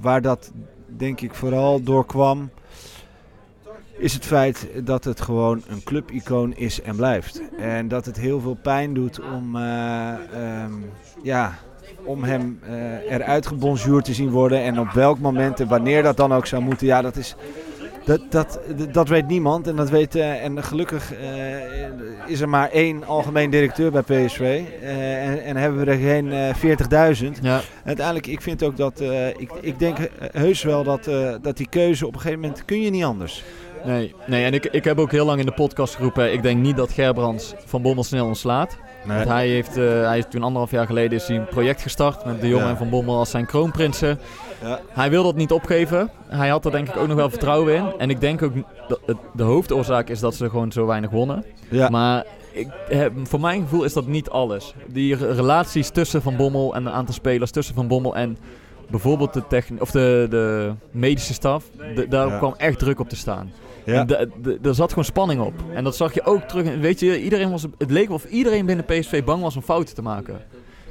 waar dat denk ik vooral door kwam, is het feit dat het gewoon een clubicoon is en blijft. En dat het heel veel pijn doet om, eh, ehm, ja, om hem eh, eruit gebonjourd te zien worden. En op welk moment en wanneer dat dan ook zou moeten, ja, dat is... Dat, dat, dat weet niemand en dat weet eh, en gelukkig is er maar één algemeen directeur bij PSV en, en hebben we er geen eh 40.000. Ja, Uiteindelijk, ik vind ook dat, ik, ik denk heus wel dat, dat die keuze op een gegeven moment kun je niet anders. Nee, nee, en ik, ik heb ook heel lang in de podcast geroepen, ik denk niet dat Gerbrands Van Bommel snel ontslaat. Want hij heeft, eh, hij heeft toen anderhalf jaar geleden is hij een project gestart met de jongen Ja. en Van Bommel als zijn kroonprinsen. Ja. Hij wil dat niet opgeven. Hij had er denk ik ook nog wel vertrouwen in. En ik denk ook dat het- de hoofdoorzaak is dat ze gewoon zo weinig wonnen. Ja, Maar ik, heb, voor mijn gevoel is dat niet alles. Die re- relaties tussen Van Bommel en een aantal spelers, tussen Van Bommel en bijvoorbeeld de, techni- of de, de medische staf, de- daar Ja. kwam echt druk op te staan. Ja. Er zat gewoon spanning op. En dat zag je ook terug. Weet je, iedereen was, het leek of iedereen binnen PSV bang was om fouten te maken.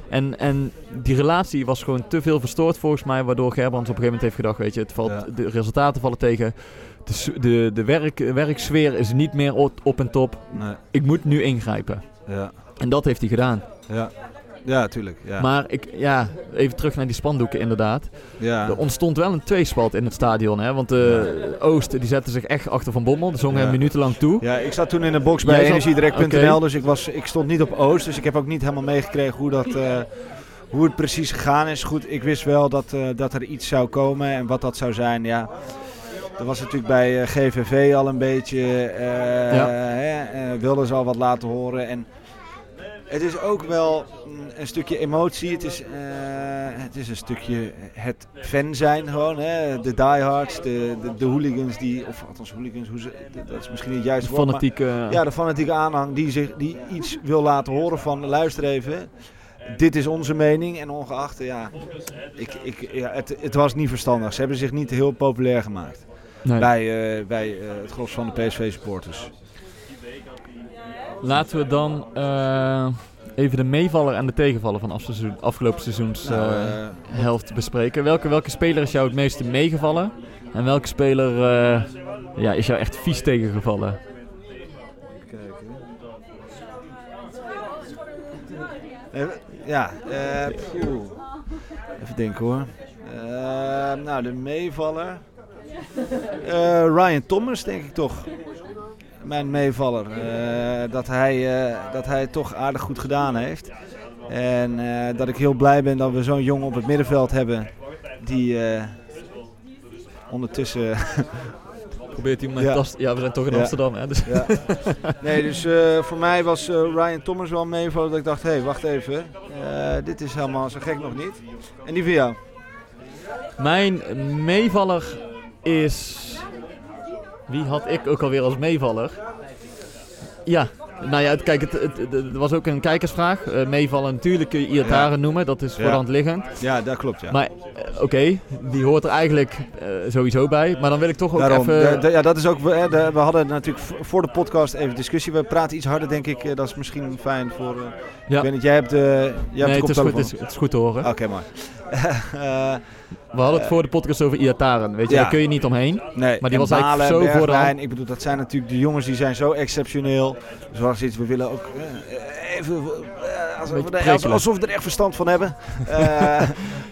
En, en die relatie was gewoon te veel verstoord volgens mij, waardoor Gerbrands op een gegeven moment heeft gedacht, weet je, het valt, Ja. de resultaten vallen tegen. De, de, de werk, werksfeer is niet meer op, op en top. nee, Ik moet nu ingrijpen. ja, En dat heeft hij gedaan. ja. Ja, tuurlijk. Ja. Maar ik, ja, even terug naar die spandoeken inderdaad. ja. Er ontstond wel een tweespalt in het stadion. Hè? Want de Oost die zette zich echt achter Van Bommel. Die zong Ja. hem minutenlang toe. Ja, ik zat toen in de box bij energiedirect.nl, dus ik, was, ik stond niet op Oost. Dus ik heb ook niet helemaal meegekregen hoe, dat, eh, hoe het precies gegaan is. Goed, ik wist wel dat, eh, dat er iets zou komen en wat dat zou zijn. Ja, dat was natuurlijk bij eh, GVV al een beetje. Ja. eh, wilden ze al wat laten horen. En het is ook wel een stukje emotie. Het is, eh, het is een stukje het fan zijn gewoon. Hè? De diehards, de, de, de hooligans die... Of althans hooligans, hoe ze, dat is misschien het juiste woord. maar- Fanatieke. ja, de fanatieke aanhang die, zich, die iets wil laten horen van luister even. Dit is onze mening en ongeacht, ja, ik, ik, ja het, het was niet verstandig. Ze hebben zich niet heel populair gemaakt Nee. bij, eh, bij eh, het gros van de PSV-supporters. Laten we dan eh, even de meevaller en de tegenvaller van afseizoen- afgelopen seizoens Nou, eh, eh, helft bespreken. Welke, welke speler is jou het meeste meegevallen? En welke speler ja, is jou echt vies tegengevallen? eh, ja, even denken hoor. Nou, de meevaller. Ryan Thomas, denk ik toch. Mijn meevaller. Eh, dat, hij, eh, dat hij het toch aardig goed gedaan heeft. En eh, dat ik heel blij ben dat we zo'n jongen op het middenveld hebben. Die ondertussen. Probeert hij met Ja. Ja, we zijn toch in Ja. Amsterdam, hè? Dus ja. Nee, dus voor mij was Ryan Thomas wel meevaller. Dat ik dacht: hé, hey, wacht even. Dit is helemaal zo gek nog niet. En die van jou? Mijn meevaller is... Wie had ik ook alweer als meevaller? Ja, nou ja, het- kijk, het, het, het- was ook een kijkersvraag. Eh, meevallen natuurlijk kun je Iataren noemen, dat is voor Ja. de hand liggend. Ja, dat klopt. Ja. Maar eh, oké, die hoort er eigenlijk eh, sowieso bij. Maar dan wil ik toch ook Daarom, even... de- de- ja, dat is ook. We, de- we hadden natuurlijk voor de podcast even discussie. We praten iets harder, denk ik. Dat is misschien fijn voor. Ja. Ik weet niet, jij hebt, eh jij hebt nee, de het is, goed, het, is, het is goed te horen. Oké, mooi. Eh, We hadden het voor de podcast over Iataren. Weet je, Ja. daar kun je niet omheen. nee, Maar die en was eigenlijk zo voor de hand. Bergwijn, Ik bedoel, dat zijn natuurlijk de jongens die zijn zo exceptioneel. Zoals iets, we willen ook eh, even. eh, alsof, we er, prikkelen. alsof we er echt verstand van hebben. Eh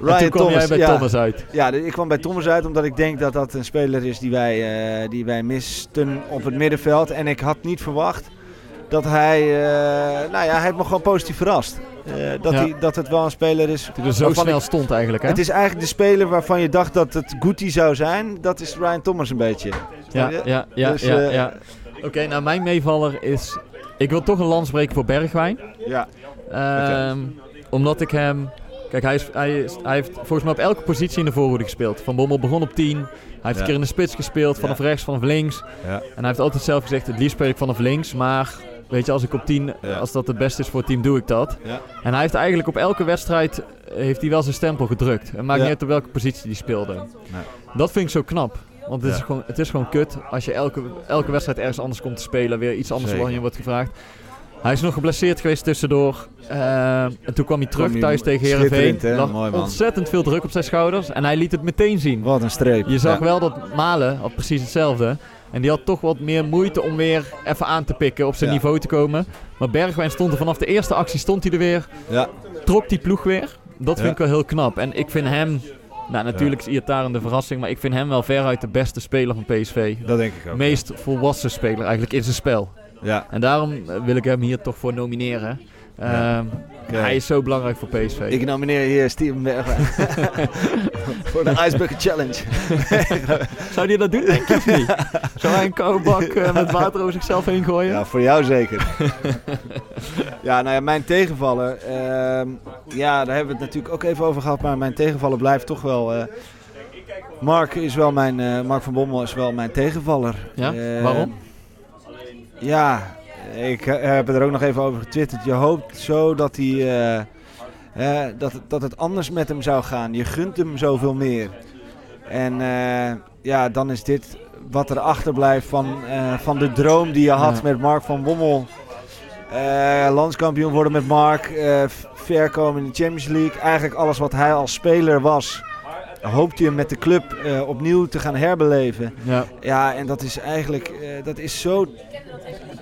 Ryan toen kwam Thomas. jij bij ja. Thomas uit. Ja, ik kwam bij Thomas uit omdat ik denk dat dat een speler is die wij, die wij misten op het middenveld. En ik had niet verwacht dat hij, nou ja, hij heeft me gewoon positief verrast. Eh, dat, Ja. hij, dat het wel een speler is. Toen er zo waarvan snel ik- stond eigenlijk, hè? Het is eigenlijk de speler waarvan je dacht dat het Guti zou zijn. Dat is Ryan Thomas een beetje. ja, ja, ja, Dus, ja, eh, ja. Oké, nou mijn meevaller is... Ik wil toch een lans breken voor Bergwijn. Ja, Ehm, Omdat ik hem... Kijk, hij, is, hij, is, hij heeft volgens mij op elke positie in de voorhoede gespeeld. Van Bommel begon op 10. Hij heeft Ja. een keer in de spits gespeeld, vanaf Ja. rechts, vanaf links. Ja. En hij heeft altijd zelf gezegd, het liefst speel ik vanaf links. Maar weet je, als ik op 10, Ja. als dat het beste is voor het team, doe ik dat. Ja. En hij heeft eigenlijk op elke wedstrijd eh, heeft hij wel zijn stempel gedrukt. Het maakt niet uit op welke positie hij speelde. Dat vind ik zo knap. Want het, is gewoon, het is gewoon kut als je elke, elke wedstrijd ergens anders komt te spelen. Weer iets anders van je wordt gevraagd. Hij is nog geblesseerd geweest tussendoor. Eh, en toen kwam hij terug Kwam thuis tegen Heerenveen. hè? Lag Mooi, man. ontzettend veel druk op zijn schouders. En hij liet het meteen zien. wat een streep. Je zag Ja. wel dat Malen had precies hetzelfde. En die had toch wat meer moeite om weer even aan te pikken, op zijn Ja. niveau te komen. Maar Bergwijn stond er vanaf de eerste actie stond hij er weer. Ja. Trok die ploeg weer. Dat vind Ja. ik wel heel knap. En ik vind hem, nou natuurlijk is Iataren de verrassing, maar ik vind hem wel veruit de beste speler van PSV. Dat denk ik ook. Meest volwassen speler eigenlijk in zijn spel. Ja. En daarom eh, wil ik hem hier toch voor nomineren. Ja. Ehm. Hij is zo belangrijk voor PSV. Ik nomineer hier Steven Bergwijn. Voor de Icebucket Challenge. Zou die dat doen, denk je of niet? Zou hij een koude bak eh, met water over zichzelf heen gooien? Ja, voor jou zeker. ja, nou ja, mijn tegenvaller. ehm, ja, daar hebben we het natuurlijk ook even over gehad. Maar mijn tegenvaller blijft toch wel. eh, Mark, is wel mijn, eh, Mark van Bommel is wel mijn tegenvaller. Ja, Eh, waarom? Ja, ik eh, heb er ook nog even over getwitterd. Je hoopt zo dat hij. eh, eh, dat, het- dat het anders met hem zou gaan. Je gunt hem zoveel meer. En ja, dan is dit wat er achterblijft van, van de droom die je had Ja. met Mark van Bommel. Landskampioen worden met Mark. ver komen in de Champions League. Eigenlijk alles wat hij als speler was. Hoopt hij hem met de club eh, opnieuw te gaan herbeleven. Ja. Ja, en dat is eigenlijk eh, dat is zo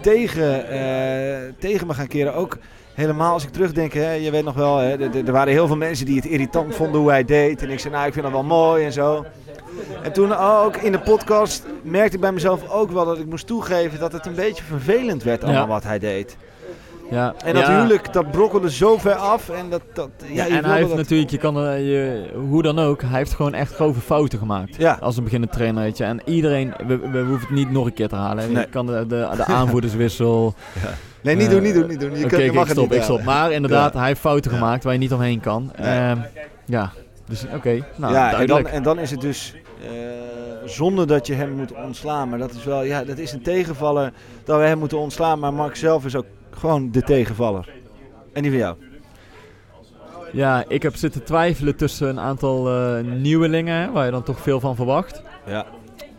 tegen, eh, tegen me gaan keren. Ook helemaal als ik terugdenk, hè, je weet nog wel, hè, er- waren heel veel mensen die het irritant vonden hoe hij deed. En ik zei, nou, ik vind dat wel mooi en zo. En toen ook in de podcast merkte ik bij mezelf ook wel dat ik moest toegeven dat het een beetje vervelend werd allemaal Ja. wat hij deed. Ja. En dat ja. huwelijk, dat brokkelde zo ver af. En dat, dat, ja, Ja, en hij heeft dat- natuurlijk, je kan er, je, hoe dan ook, hij heeft gewoon echt grove fouten gemaakt. Ja. Als een beginnende trainer, weet je. En iedereen, we, we hoeven het niet nog een keer te halen. Nee. Je kan de, de, de aanvoerderswissel. Nee, niet Eh, doen, niet doen, niet doen. Je Oké, mag ik het stop, ik stop. Maar inderdaad, Ja. hij heeft fouten Ja. gemaakt waar je niet omheen kan. Nee. Ehm, ja, dus oké. Nou, ja, en dan, en dan is het dus eh, zonder dat je hem moet ontslaan. Maar dat is wel, ja, dat is een tegenvaller dat we hem moeten ontslaan. Maar Mark zelf is ook gewoon de tegenvaller. En die van jou? Ja, ik heb zitten twijfelen tussen een aantal eh, nieuwelingen, waar je dan toch veel van verwacht. Ja.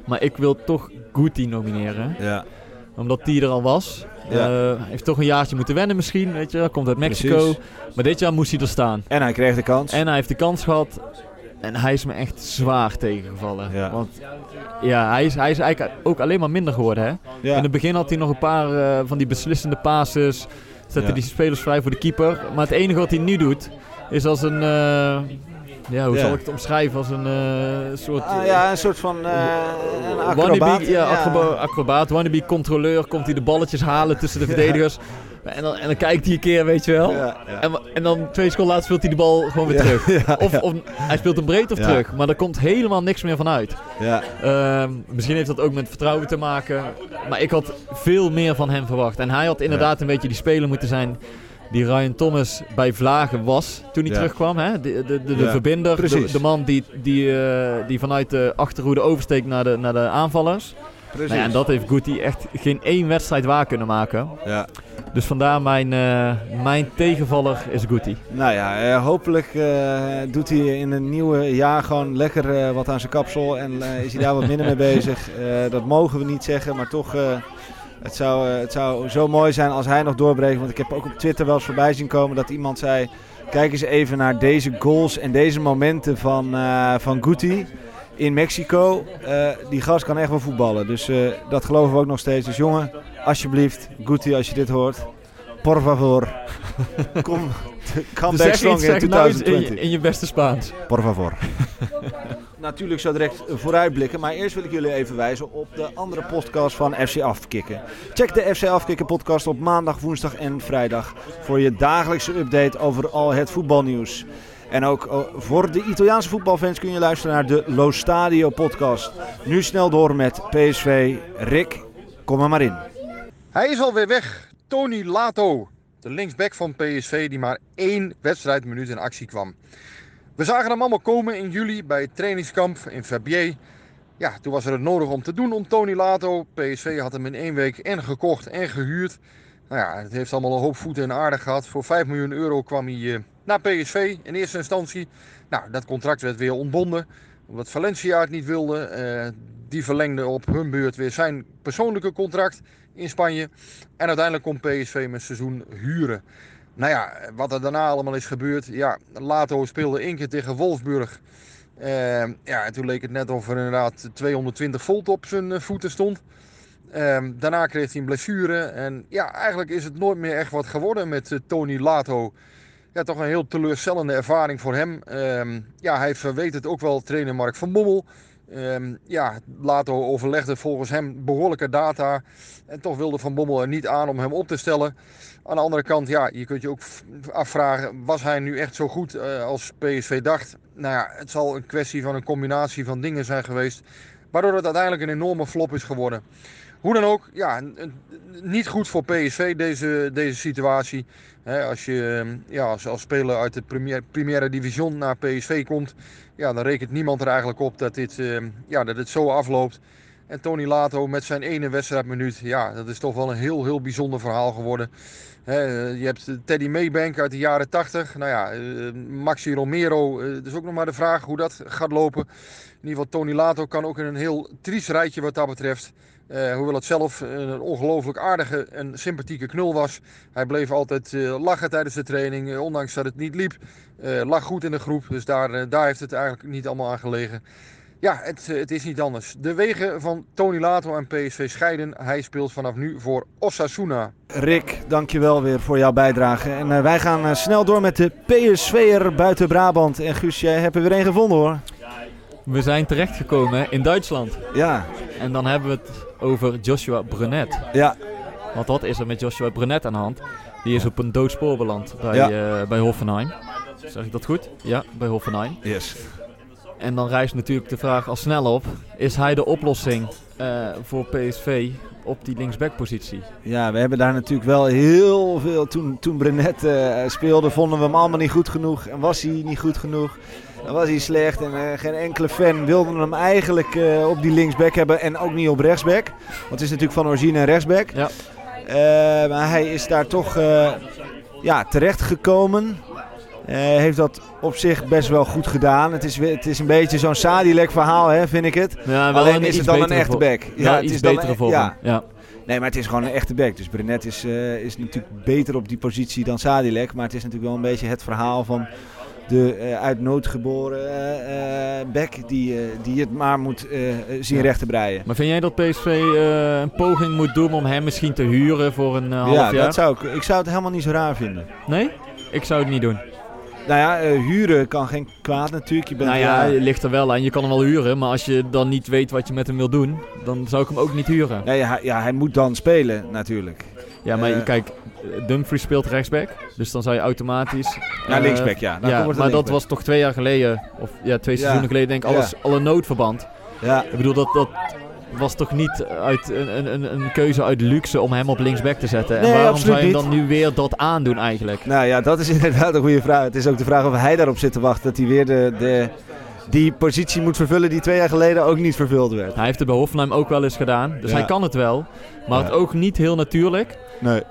Maar ik wil toch Guti nomineren, Ja. omdat die er al was. Ja. Eh, heeft toch een jaartje moeten wennen misschien, weet je. Komt uit Mexico. Precies. Maar dit jaar moest hij er staan. En hij kreeg de kans. En hij heeft de kans gehad. En hij is me echt zwaar tegengevallen. Ja. Want ja, hij is, hij is eigenlijk ook alleen maar minder geworden. Hè? ja. In het begin had hij nog een paar eh, van die beslissende passes. Zette Ja. die spelers vrij voor de keeper. Maar het enige wat hij nu doet, is als een... eh, ja, hoe zal ik het omschrijven? Als een eh, soort... Ah, ja, een soort van een acrobaat. Wannabe, ja, acroba- acrobaat, wannabe controleur, komt hij de balletjes halen tussen de verdedigers. En, dan, en dan kijkt hij een keer, weet je wel. Ja, ja. En, en dan twee seconden later speelt hij de bal gewoon weer terug. ja, Of, of hij speelt hem breed of terug. Maar er komt helemaal niks meer van uit. Ja. Ehm, misschien heeft dat ook met vertrouwen te maken. Maar ik had veel meer van hem verwacht. En hij had inderdaad een beetje die speler moeten zijn die Ryan Thomas bij Vlagen was toen hij Ja. terugkwam. Hè? De, de, de, de Ja, verbinder, de man die, die, eh, die vanuit de achterhoede oversteekt naar de, naar de aanvallers. Precies. Nou ja, en dat heeft Guti echt geen één wedstrijd waar kunnen maken. Ja. Dus vandaar mijn, eh, mijn tegenvaller is Guti. Nou ja, eh, hopelijk eh, doet hij in een nieuwe jaar gewoon lekker wat aan zijn kapsel en is hij daar wat minder mee bezig. Dat mogen we niet zeggen, maar toch, het, zou, het zou zo mooi zijn als hij nog doorbreekt. Want ik heb ook op Twitter wel eens voorbij zien komen dat iemand zei, kijk eens even naar deze goals en deze momenten van, van Guti in Mexico. Eh, die gast kan echt wel voetballen, dus eh, dat geloven we ook nog steeds. Dus jongen, alsjeblieft, Guti als je dit hoort, por favor, kom, come Dus back strong in zeg nou eens in, 2020. je- in je beste Spaans. Por favor. Natuurlijk zo direct vooruitblikken, maar eerst wil ik jullie even wijzen op de andere podcast van FC Afkikken. Check de FC Afkikken podcast op maandag, woensdag en vrijdag voor je dagelijkse update over al het voetbalnieuws. En ook eh, voor de Italiaanse voetbalfans kun je luisteren naar de Lo Stadio podcast. Nu snel door met PSV. Rick, kom er maar in. Hij is alweer weg. Tony Lato, de linksback van PSV die maar één wedstrijdminuut in actie kwam. We zagen hem allemaal komen in juli bij het trainingskamp in Verbier. Ja, toen was er het nodig om te doen om Tony Lato. PSV had hem in één week en gekocht en gehuurd. Nou ja, het heeft allemaal een hoop voeten in aarde gehad. Voor 5 miljoen euro kwam hij eh, naar PSV in eerste instantie. Nou, dat contract werd weer ontbonden. Omdat Valencia het niet wilde. Eh, die verlengde op hun beurt weer zijn persoonlijke contract in Spanje. En uiteindelijk kon PSV met seizoen huren. Nou ja, wat er daarna allemaal is gebeurd. Ja, Lato speelde één keer tegen Wolfsburg. Eh, ja, en toen leek het net of er inderdaad 220 volt op zijn voeten stond. Ehm, daarna kreeg hij een blessure. En ja, eigenlijk is het nooit meer echt wat geworden met eh, Tony Lato. Ja, toch een heel teleurstellende ervaring voor hem. Ehm, ja, hij verweet het ook wel trainer Mark van Bommel. Ehm, ja, Lato overlegde volgens hem behoorlijke data. En toch wilde Van Bommel er niet aan om hem op te stellen. Aan de andere kant, ja, je kunt je ook afvragen, was hij nu echt zo goed eh, als PSV dacht? Nou ja, het zal een kwestie van een combinatie van dingen zijn geweest. Waardoor het uiteindelijk een enorme flop is geworden. Hoe dan ook, ja, niet goed voor PSV deze, deze situatie. Als je ehm, ja, als, als speler uit de premier, Division naar PSV komt, ja, dan rekent niemand er eigenlijk op dat dit, ehm, ja, dat het zo afloopt. En Tony Lato met zijn ene wedstrijdminuut, ja, dat is toch wel een heel, heel bijzonder verhaal geworden. Eh, je hebt Teddy Maybank uit de jaren 80. Nou ja, eh, Maxi Romero, eh, het is ook nog maar de vraag hoe dat gaat lopen. In ieder geval, Tony Lato kan ook in een heel triest rijtje wat dat betreft. Eh, hoewel het zelf een ongelooflijk aardige en sympathieke knul was. Hij bleef altijd eh, lachen tijdens de training, eh, ondanks dat het niet liep. Eh, lag goed in de groep, dus daar, daar heeft het eigenlijk niet allemaal aan gelegen. Ja, het, het is niet anders. De wegen van Tony Lato en PSV scheiden. Hij speelt vanaf nu voor Osasuna. Rick, dankjewel weer voor jouw bijdrage. En wij gaan eh, snel door met de PSV'er buiten Brabant. En Guus, jij hebt er weer een gevonden hoor. We zijn terechtgekomen in Duitsland. Ja, En dan hebben we het over Joshua Brunet. ja, Want wat is er met Joshua Brunet aan de hand? Die is op een doodspoor beland bij, Ja. eh, bij Hoffenheim. Zeg ik dat goed? Ja, bij Hoffenheim. yes. En dan rijst natuurlijk de vraag al snel op. Is hij de oplossing eh, voor PSV op die linksbackpositie? Ja, we hebben daar natuurlijk wel heel veel. Toen, toen Brenet eh, speelde, vonden we hem allemaal niet goed genoeg. En was hij niet goed genoeg. Dan was hij slecht. En eh, geen enkele fan wilde hem eigenlijk eh, op die linksback hebben. En ook niet op rechtsback. Want het is natuurlijk van origine een rechtsback. Ja. Eh, maar hij is daar toch ja, terecht gekomen. Heeft dat op zich best wel goed gedaan. Het is, het is een beetje zo'n Sadilek verhaal, hè, vind ik het. Ja, Alleen is het dan een echte back. Ja, het iets is dan betere een- voor ja. Nee, maar het is gewoon een echte back. Dus Brenet is, is natuurlijk beter op die positie dan Sadilek. Maar het is natuurlijk wel een beetje het verhaal van de eh, uit nood geboren eh, back die, die het maar moet zien Ja. recht te breien. Maar vind jij dat PSV een poging moet doen om hem misschien te huren voor een half ja, jaar? dat zou ik, ik zou het helemaal niet zo raar vinden. Nee? Ik zou het niet doen. Nou ja, huren kan geen kwaad natuurlijk. Je bent, nou ja, ligt er wel aan. Je kan hem wel huren, maar als je dan niet weet wat je met hem wil doen, dan zou ik hem ook niet huren. nee, ja, hij moet dan spelen natuurlijk. Ja, maar Eh. kijk, Dumfries speelt rechtsback, dus dan zou je automatisch... Ja, eh, linksback, ja. Dan maar dat was toch twee jaar geleden, of ja, twee Ja. seizoenen geleden denk ik, alles, Ja. al een noodverband. Ja, Ik bedoel, dat, dat, was toch niet uit een, een, een keuze uit luxe om hem op linksback te zetten? Nee, en waarom zou je hem dan nu weer dat aandoen eigenlijk? Nou ja, dat is inderdaad een goede vraag. Het is ook de vraag of hij daarop zit te wachten. Dat hij weer de, de, die positie moet vervullen die twee jaar geleden ook niet vervuld werd. Hij heeft het bij Hoffenheim ook wel eens gedaan, dus Ja. hij kan het wel. Maar Ja. het ook niet heel natuurlijk. Nee.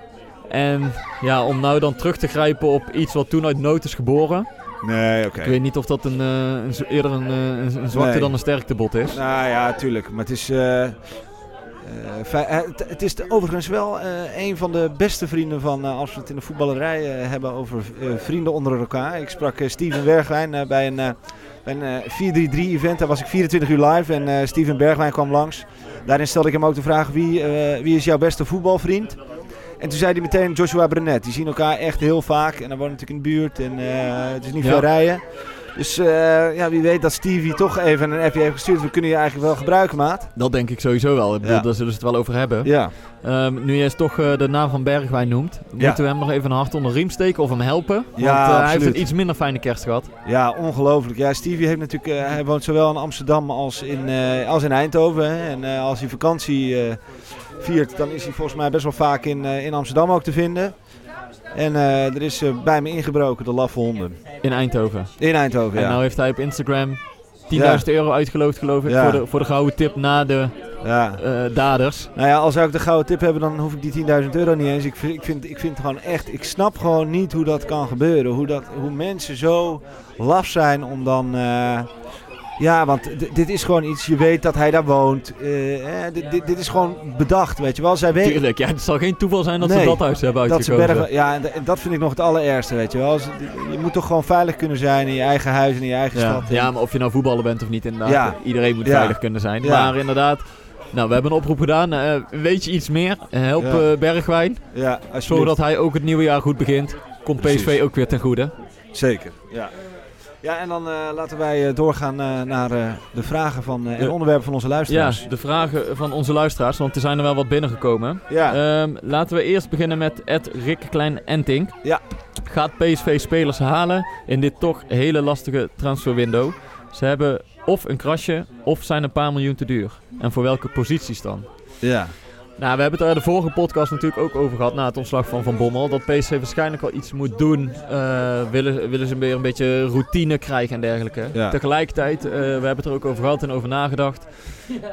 En ja, om nou dan terug te grijpen op iets wat toen uit nood is geboren. Nee, oké. Ik weet niet of dat een, eh, een, eerder een, eh, een, een zwakte Nee. dan een sterktebod is. Nou ja, tuurlijk. Maar het is. eh, het, het is de- overigens wel een van de beste vrienden van. als we het in de voetballerij hebben over vrienden onder elkaar. Ik sprak Steven Bergwijn eh, bij een, een eh, 4-3-3 event. Daar was ik 24 uur live en eh, Steven Bergwijn kwam langs. Daarin stelde ik hem ook de vraag: wie, eh, wie is jouw beste voetbalvriend? En toen zei hij meteen Joshua Brenet. Die zien elkaar echt heel vaak. En dan woont natuurlijk in de buurt. En eh, het is niet Ja. veel rijden. Dus eh, ja, wie weet dat Stevie toch even een appje heeft gestuurd. We kunnen je eigenlijk wel gebruiken, maat. Dat denk ik sowieso wel. Ik bedoel, Ja. daar zullen ze het wel over hebben. Ja. Ehm, nu eens toch eh, de naam van Bergwijn noemt, Ja. moeten we hem nog even een hart onder de riem steken of hem helpen? Want Ja, eh, hij heeft een iets minder fijne kerst gehad. Ja, ongelooflijk. Ja, Stevie heeft natuurlijk, hij woont zowel in Amsterdam als in, als in Eindhoven. Hè. En als hij vakantie viert, dan is hij volgens mij best wel vaak in, in Amsterdam ook te vinden. En eh, er is eh, bij me ingebroken, de laffe honden. In Eindhoven. In Eindhoven, En ja. nou heeft hij op Instagram 10.000 euro uitgeloofd, geloof ik, Ja. voor, de, voor de gouden tip na de ja. eh, daders. Nou ja, als zou ik de gouden tip hebben, dan hoef ik die 10.000 euro niet eens. Ik vind, ik, vind, ik vind gewoon echt, ik snap gewoon niet hoe dat kan gebeuren. Hoe, dat, hoe mensen zo laf zijn om dan... ja, want dit is gewoon iets, je weet dat hij daar woont. Eh, eh, dit, is gewoon bedacht, weet je wel. Zij weten Tuurlijk, ja, het zal geen toeval zijn dat Nee, ze dat huis hebben dat ze uitgekozen. bergen... Ja, en, dat vind ik nog het allerergste, weet je wel. Als- Je moet toch gewoon veilig kunnen zijn in je eigen huis en in je eigen Ja. stad. ja, maar of je nou voetballer bent of niet, inderdaad. Ja. Iedereen moet Ja. veilig kunnen zijn. Ja. Maar inderdaad, nou, we hebben een oproep gedaan. Eh, weet je iets meer? Eh, help Ja. Bergwijn, Ja, zodat hij ook het nieuwe jaar goed begint. Komt PSV Precies. ook weer ten goede. Zeker. Ja. Ja, en dan eh, laten wij eh, doorgaan eh, naar de vragen van, en Ja. onderwerpen van onze Ja, luisteraars. de vragen van onze luisteraars, want er zijn er wel wat binnengekomen. Ja. Ehm, laten we eerst beginnen met Ed Rick Klein Enting. Ja. Gaat PSV spelers halen in dit toch hele lastige transferwindow? Ze hebben of een krasje of zijn een paar miljoen te duur. En voor welke posities dan? ja. Nou, we hebben het er de vorige podcast natuurlijk ook over gehad na het ontslag van Van Bommel. Dat PSV waarschijnlijk wel iets moet doen. Eh, willen, willen ze weer een beetje routine krijgen en dergelijke. Ja. Tegelijkertijd, eh, we hebben het er ook over gehad en over nagedacht.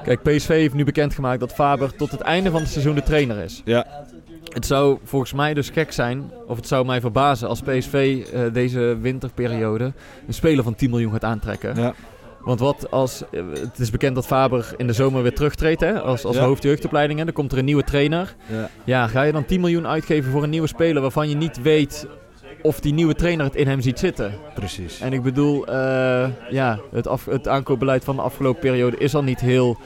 Kijk, PSV heeft nu bekendgemaakt dat Faber tot het einde van het seizoen de trainer is. Ja. Het zou volgens mij dus gek zijn, of het zou mij verbazen als PSV eh, deze winterperiode een speler van 10 miljoen gaat aantrekken. Ja. Want wat als, eh, het is bekend dat Faber in de zomer weer terugtreedt hè, als, als Ja. hoofdjeugdopleiding. hè. Dan komt er een nieuwe trainer. Ja. Ja, ga je dan 10 miljoen uitgeven voor een nieuwe speler waarvan je niet weet of die nieuwe trainer het in hem ziet zitten? Precies. En ik bedoel, eh, ja, het, af, het aankoopbeleid van de afgelopen periode is al niet heel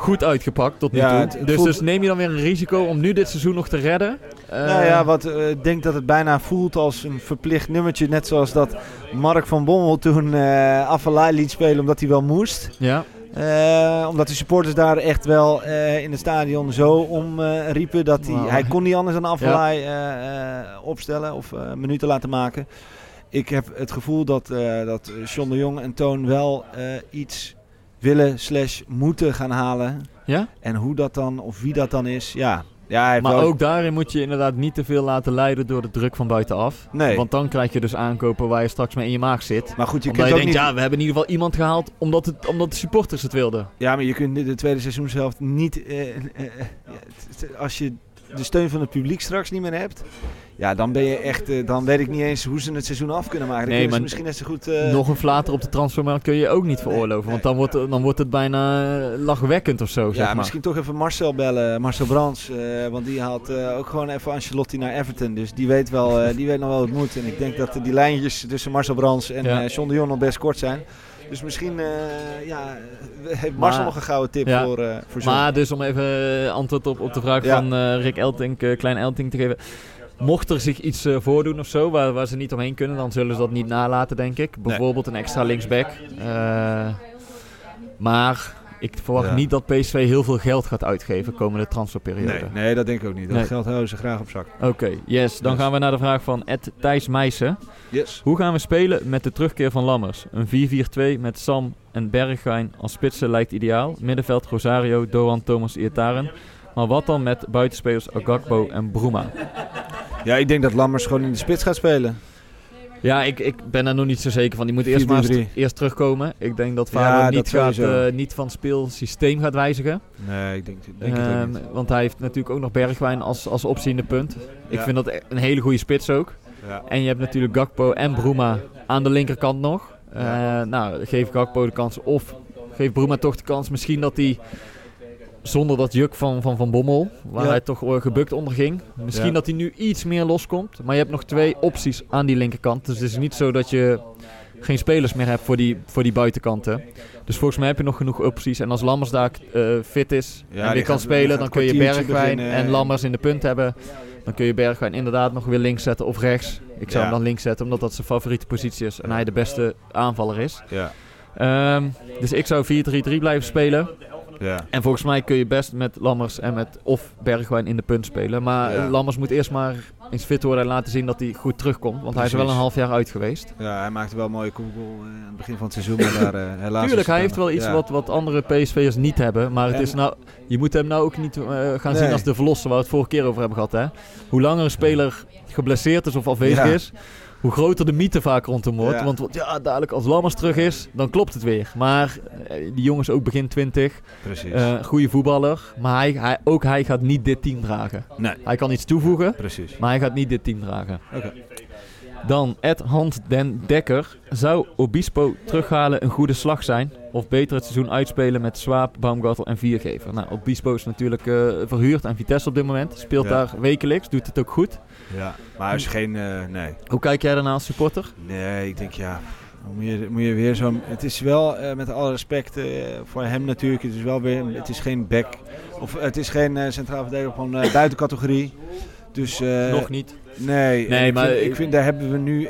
goed uitgepakt tot nu Ja, toe. dus, voelt- dus neem je dan weer een risico om nu dit seizoen nog te redden? Eh, nou ja, wat eh, ik denk dat het bijna voelt als een verplicht nummertje. Net zoals dat Mark van Bommel toen eh Afellay liet spelen omdat hij wel moest. ja. Eh, omdat de supporters daar echt wel eh, in het stadion zo om eh, riepen dat hij, hij kon niet anders dan eh, eh, opstellen of eh, minuten laten maken. Ik heb het gevoel dat, eh dat John de Jong en Toon wel eh, iets willen slash moeten gaan halen. ja? En hoe dat dan, of wie dat dan is, ja. ja Maar wel- ook daarin moet je inderdaad niet te veel laten leiden door de druk van buitenaf. Nee. Want dan krijg je dus aankopen waar je straks mee in je maag zit. Maar goed, je omdat kunt je ook denkt, niet... ja, we hebben in ieder geval iemand gehaald omdat, het, omdat de supporters het wilden. Ja, maar je kunt de tweede seizoenshelft niet... eh, eh, eh, het- als je de steun van het publiek straks niet meer hebt... Ja, dan ben je echt... eh, dan weet ik niet eens hoe ze het seizoen af kunnen maken. Dan Nee, maar misschien net zo goed... eh, Nog een flater op de transfermarkt kun je ook niet veroorloven. nee. Want dan wordt, dan wordt het bijna eh, lachwekkend of zo, ja, zeg maar. misschien toch even Marcel bellen. Marcel Brands. eh, want die haalt eh, ook gewoon even Ancelotti naar Everton. Dus die weet, wel, eh, die weet nog wel hoe het moet. En ik denk dat die lijntjes tussen Marcel Brands en Ja. eh John de Jong nog best kort zijn. Dus misschien eh, ja, heeft Marcel Maar- nog een gouden tip Ja. voor, eh voor John. Maar dus om even eh, antwoord op, op de vraag Ja. van eh, Rick Eltink, eh, Klein Eltink te geven. Mocht er zich iets voordoen of zo, waar, waar ze niet omheen kunnen, dan zullen ze dat niet nalaten, denk ik. Bijvoorbeeld een extra linksback. Eh, maar ik verwacht Ja. niet dat PSV heel veel geld gaat uitgeven komende transferperiode. Nee, nee, dat denk ik ook niet. Dat Nee. geld houden ze graag op zak. Oké, yes. Dan gaan we naar de vraag van Ed Thijs Meijsen. Yes. Hoe gaan we spelen met de terugkeer van Lammers? Een 4-4-2 met Sam en Bergwijn als spitsen lijkt ideaal. Middenveld Rosario, Doan, Thomas, Iataren. Maar wat dan met buitenspelers Agakbo en Bruma? Ja, ik denk dat Lammers gewoon in de spits gaat spelen. Ja, ik, ik ben daar nog niet zo zeker van. Die moet eerst maar eens 4-3-3. eerst terugkomen. Ik denk dat Fabio dat niet, gaat, eh, niet van speelsysteem gaat wijzigen. Nee, ik denk, denk het Ehm, niet. want hij heeft natuurlijk ook nog Bergwijn als, als optie in de punt. Ik Ja. vind dat e- een hele goede spits ook. Ja. En je hebt natuurlijk Gakpo en Bruma aan de linkerkant nog. Eh, nou, geef Gakpo de kans of geef Bruma toch de kans. Misschien dat hij zonder dat juk van Van, van Bommel, waar Ja. hij toch eh, gebukt onder ging. Misschien Ja. dat hij nu iets meer loskomt. Maar je hebt nog twee opties aan die linkerkant. Dus het is niet zo dat je geen spelers meer hebt voor die, voor die buitenkanten. Dus volgens mij heb je nog genoeg opties. En als Lammers daar eh, fit is Ja, en die weer kan gaat- spelen, dan kun je Bergwijn beginnen. en Lammers in de punt hebben. Dan kun je Bergwijn inderdaad nog weer links zetten of rechts. Ik zou hem dan links zetten, omdat dat zijn favoriete positie is. En hij de beste aanvaller is. Ja. Ehm, dus ik zou 4-3-3 blijven spelen. Ja. En volgens mij kun je best met Lammers en met of Bergwijn in de punt spelen. Maar Ja. eh, Lammers moet eerst maar eens fit worden en laten zien dat hij goed terugkomt. Want hij is wel een half jaar uit geweest. ja, hij maakte wel een mooie koepel eh, aan het begin van het seizoen. Maar daar, eh, helaas Tuurlijk, hij heeft dan- wel iets ja. wat, wat andere PSV'ers niet hebben. Maar het En- is nou, je moet hem nou ook niet eh, gaan Nee. zien als de verlosser waar we het vorige keer over hebben gehad. Hè? Hoe langer een speler geblesseerd is of afwezig is, hoe groter de mythe vaak rond hem wordt. Ja. Want ja, dadelijk als Lammers terug is, dan klopt het weer. Maar eh, die jongen is ook begin 20, Precies. eh goede voetballer. Maar hij, hij, ook hij gaat niet dit team dragen. nee, Hij kan iets toevoegen, precies. maar hij gaat niet dit team dragen. Oké. Dan Ed Hans den Dekker. Zou Obispo terughalen een goede slag zijn? Of beter het seizoen uitspelen met Swaap, Baumgartel en Viergever? Nou, Obispo is natuurlijk eh, verhuurd aan Vitesse op dit moment. Speelt Ja. daar wekelijks, doet het ook goed. Ja, maar hij is geen... eh, nee. Hoe kijk jij daarna als supporter? Nee, ik denk ja... Moet je, moet je weer zo. Het is wel, eh, met alle respect eh, voor hem natuurlijk, het is wel weer, het is geen back, of het is geen centraal verdediger van buitencategorie. Dus, Nog niet. Nee, Nee, ik maar vind, ik- vind daar hebben we nu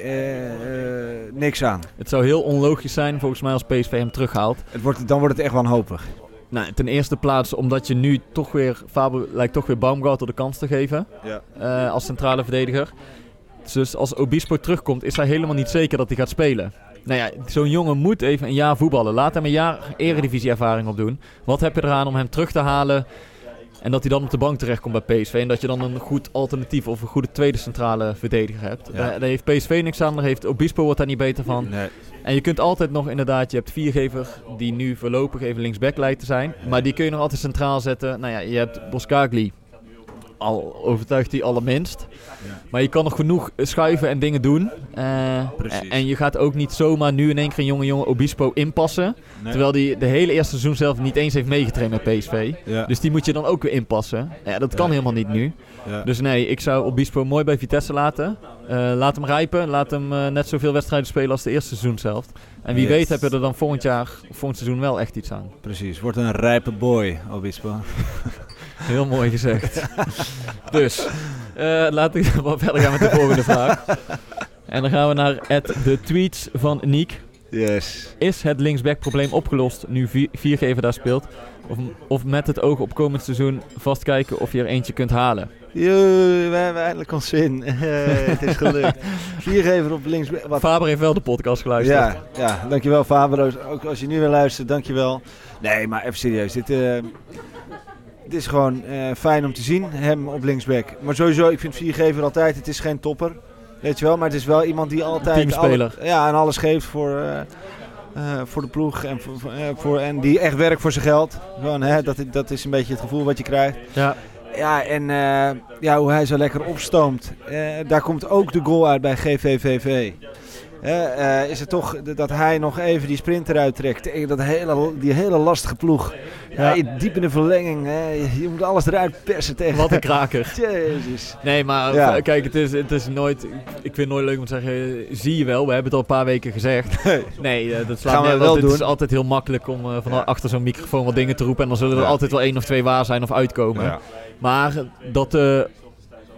niks aan. Het zou heel onlogisch zijn volgens mij als PSV hem terughaalt. Het wordt, dan wordt het echt wanhopig. Nou, ten eerste plaats omdat je nu toch weer, Fabio lijkt toch weer Baumgartel de kans te geven. Ja. eh, als centrale verdediger. Dus als Obispo terugkomt, is hij helemaal niet zeker dat hij gaat spelen. Nou ja, zo'n jongen moet even een jaar voetballen. Laat hem een jaar eredivisie-ervaring opdoen. Wat heb je eraan om hem terug te halen en dat hij dan op de bank terechtkomt bij PSV? En dat je dan een goed alternatief of een goede tweede centrale verdediger hebt. Ja. Daar, daar heeft PSV niks aan, daar heeft Obispo wordt daar niet beter van. Nee. En je kunt altijd nog inderdaad, je hebt viergever die nu voorlopig even linksback lijkt te zijn. Maar die kun je nog altijd centraal zetten. Nou ja, je hebt Boskagli. Al overtuigt hij allerminst. Ja. Maar je kan nog genoeg schuiven en dingen doen. Precies. en je gaat ook niet zomaar nu in één keer een jonge jongen Obispo inpassen. Nee. Terwijl die de hele eerste seizoen zelf niet eens heeft meegetraind met PSV. Ja. Dus die moet je dan ook weer inpassen. Ja, dat kan Ja. helemaal niet nu. ja. Dus nee, ik zou Obispo mooi bij Vitesse laten. Eh, laat hem rijpen. Laat hem eh, net zoveel wedstrijden spelen als de eerste seizoen zelf. En wie Yes. weet heb je er dan volgend jaar, volgend seizoen wel echt iets aan. Precies, wordt een rijpe boy, Obispo. Heel mooi gezegd. dus, eh laten we verder gaan met de volgende vraag. En dan gaan we naar de tweets van Niek. Yes. Is het linksback-probleem opgelost nu vier- Viergever daar speelt? Of, of met het oog op komend seizoen vastkijken of je er eentje kunt halen? Jee, we hebben eindelijk ons zin. het is gelukt. Viergever op links. Wat Faber heeft wel de podcast geluisterd. Ja, ja, dankjewel Faber. Ook als je nu weer luistert, dankjewel. Nee, maar even serieus. Dit, eh, dit is gewoon eh, fijn om te zien, hem op linksback. Maar sowieso, ik vind Viergever altijd, het is geen topper. Weet je wel, maar het is wel iemand die altijd... Teamspeler. alle- ja, en alles geeft voor, eh, eh, voor de ploeg. En, voor, voor- voor, en die echt werkt voor zijn geld. Gewoon, hè, dat, dat is een beetje het gevoel wat je krijgt. Ja. Ja, en ja, hoe hij zo lekker opstoomt. Daar komt ook de goal uit bij GVVV. Eh, is het toch dat hij nog even die sprint eruit trekt tegen dat hele, die hele lastige ploeg. Ja. Ja. diep in de verlenging. Hè, je, moet alles eruit persen tegen. Wat een kraker. Jezus. Nee, maar Ja. v- kijk, het is, het is nooit... Ik vind het nooit leuk om te zeggen, zie je wel, we hebben het al een paar weken gezegd. Nee. Nee, eh, dat slaat Gaan we wel Het is altijd heel makkelijk om eh, van Ja. achter zo'n microfoon wat dingen te roepen. En dan zullen er altijd wel één of twee waar zijn of uitkomen. Maar dat de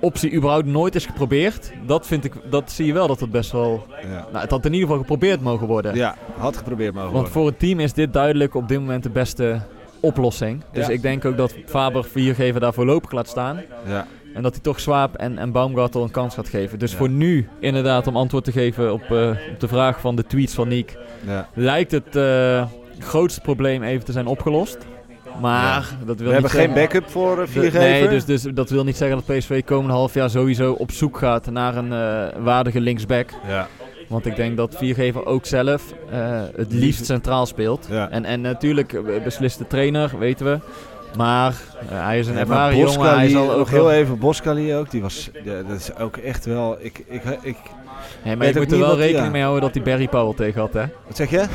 optie überhaupt nooit is geprobeerd, dat, vind ik, dat zie je wel dat het best wel... Ja. Nou, het had in ieder geval geprobeerd mogen worden. ja, had geprobeerd mogen Want worden. voor het team is dit duidelijk op dit moment de beste oplossing. Dus Ja. ik denk ook dat Faber Viergever daar voorlopig laat staan. Ja. En dat hij toch Swaap en, en Baumgartel een kans gaat geven. Dus Ja. voor nu, inderdaad, om antwoord te geven op, eh, op de vraag van de tweets van Niek, Ja. lijkt het eh, grootste probleem even te zijn opgelost. Maar dat wil We hebben geen zeggen- backup voor uh, de- viergever. Nee, dus, dus dat wil niet zeggen dat PSV komende half jaar sowieso op zoek gaat naar een eh, waardige linksback. Ja. Want ik denk dat Viergever ook zelf eh, het liefst centraal speelt. Ja. En, en natuurlijk eh, beslist de trainer, weten we. Maar eh, hij is een Ja, ervaren jongen. Hij Boskali, zal ook nog wel- heel even, Boskali ook, die was, ja, dat is ook echt wel, ik, ik, ik, Maar je moet er wel rekening mee houden dat hij Barry Powell tegen had, hè? wat zeg je?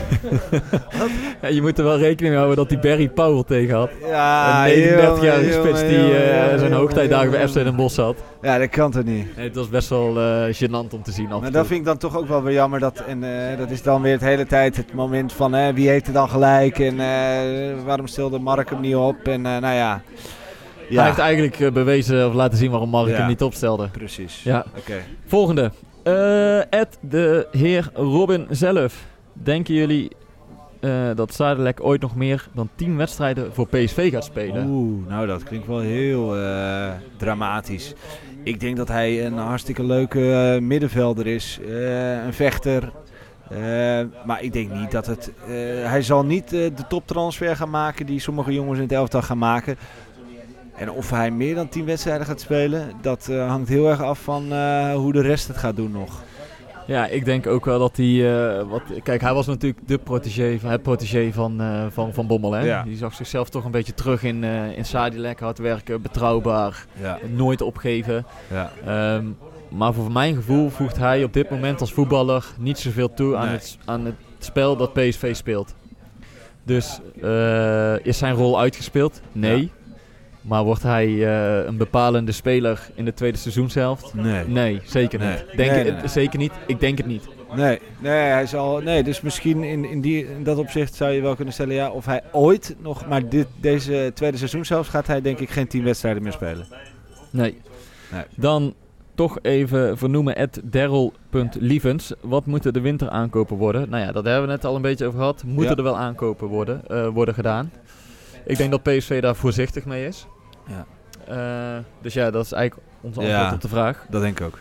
Ja, je moet er wel rekening mee houden dat hij Barry Powell tegen had. Ja, een 39-jarige jongen, spits die eh, zijn hoogtijdagen bij. FC Den Bosch had. Ja, dat kan toch niet. Nee, het was best wel eh gênant om te zien af Maar dat vind ik dan toch ook wel weer jammer. Dat, en eh, dat is dan weer het hele tijd het moment van eh, wie heeft er dan gelijk en waarom stelde Mark hem niet op. En nou ja. Hij heeft eigenlijk bewezen of laten zien waarom Mark Ja. hem niet opstelde. precies. Ja. Oké. Volgende. Eh Ed de heer Robin zelf. Denken jullie eh, dat Zadelijk ooit nog meer dan 10 wedstrijden voor PSV gaat spelen? Oeh, nou dat klinkt wel heel eh, dramatisch. Ik denk dat hij een hartstikke leuke middenvelder is. een vechter. Maar ik denk niet dat het... hij zal niet de toptransfer gaan maken die sommige jongens in het elftal gaan maken. En of hij meer dan 10 wedstrijden gaat spelen, dat eh, hangt heel erg af van eh, hoe de rest het gaat doen nog. Ja, ik denk ook wel dat hij... eh, wat, kijk, hij was natuurlijk de protégé, van- het protégé van, van, van Bommel. Hè? Ja. Die zag zichzelf toch een beetje terug in, in Sadilek. Hard werken, betrouwbaar, Ja, nooit opgeven. ja. Ehm, maar voor mijn gevoel voegt hij op dit moment als voetballer niet zoveel toe aan, Nee. het, aan het spel dat PSV speelt. Dus is zijn rol uitgespeeld? Nee. Maar wordt hij eh, een bepalende speler in de tweede seizoenshelft? Nee. Nee, zeker Nee. niet. Denk Nee. Zeker niet. Ik denk het niet. Nee, nee, hij zal, nee dus misschien in, in, die, in dat opzicht zou je wel kunnen stellen ja, of hij ooit nog, maar dit, deze tweede seizoen zelfs gaat hij denk ik geen tien wedstrijden meer spelen. Nee. Nee. Dan toch even vernoemen at Daryl.lievens. Wat moeten de winter aankopen worden? Nou ja, dat hebben we net al een beetje over gehad. Moeten Ja. er wel aankopen worden, eh, worden gedaan? Ik denk dat PSV daar voorzichtig mee is. Ja. Eh, dus ja, dat is eigenlijk ons antwoord Ja. op de vraag. Dat denk ik ook.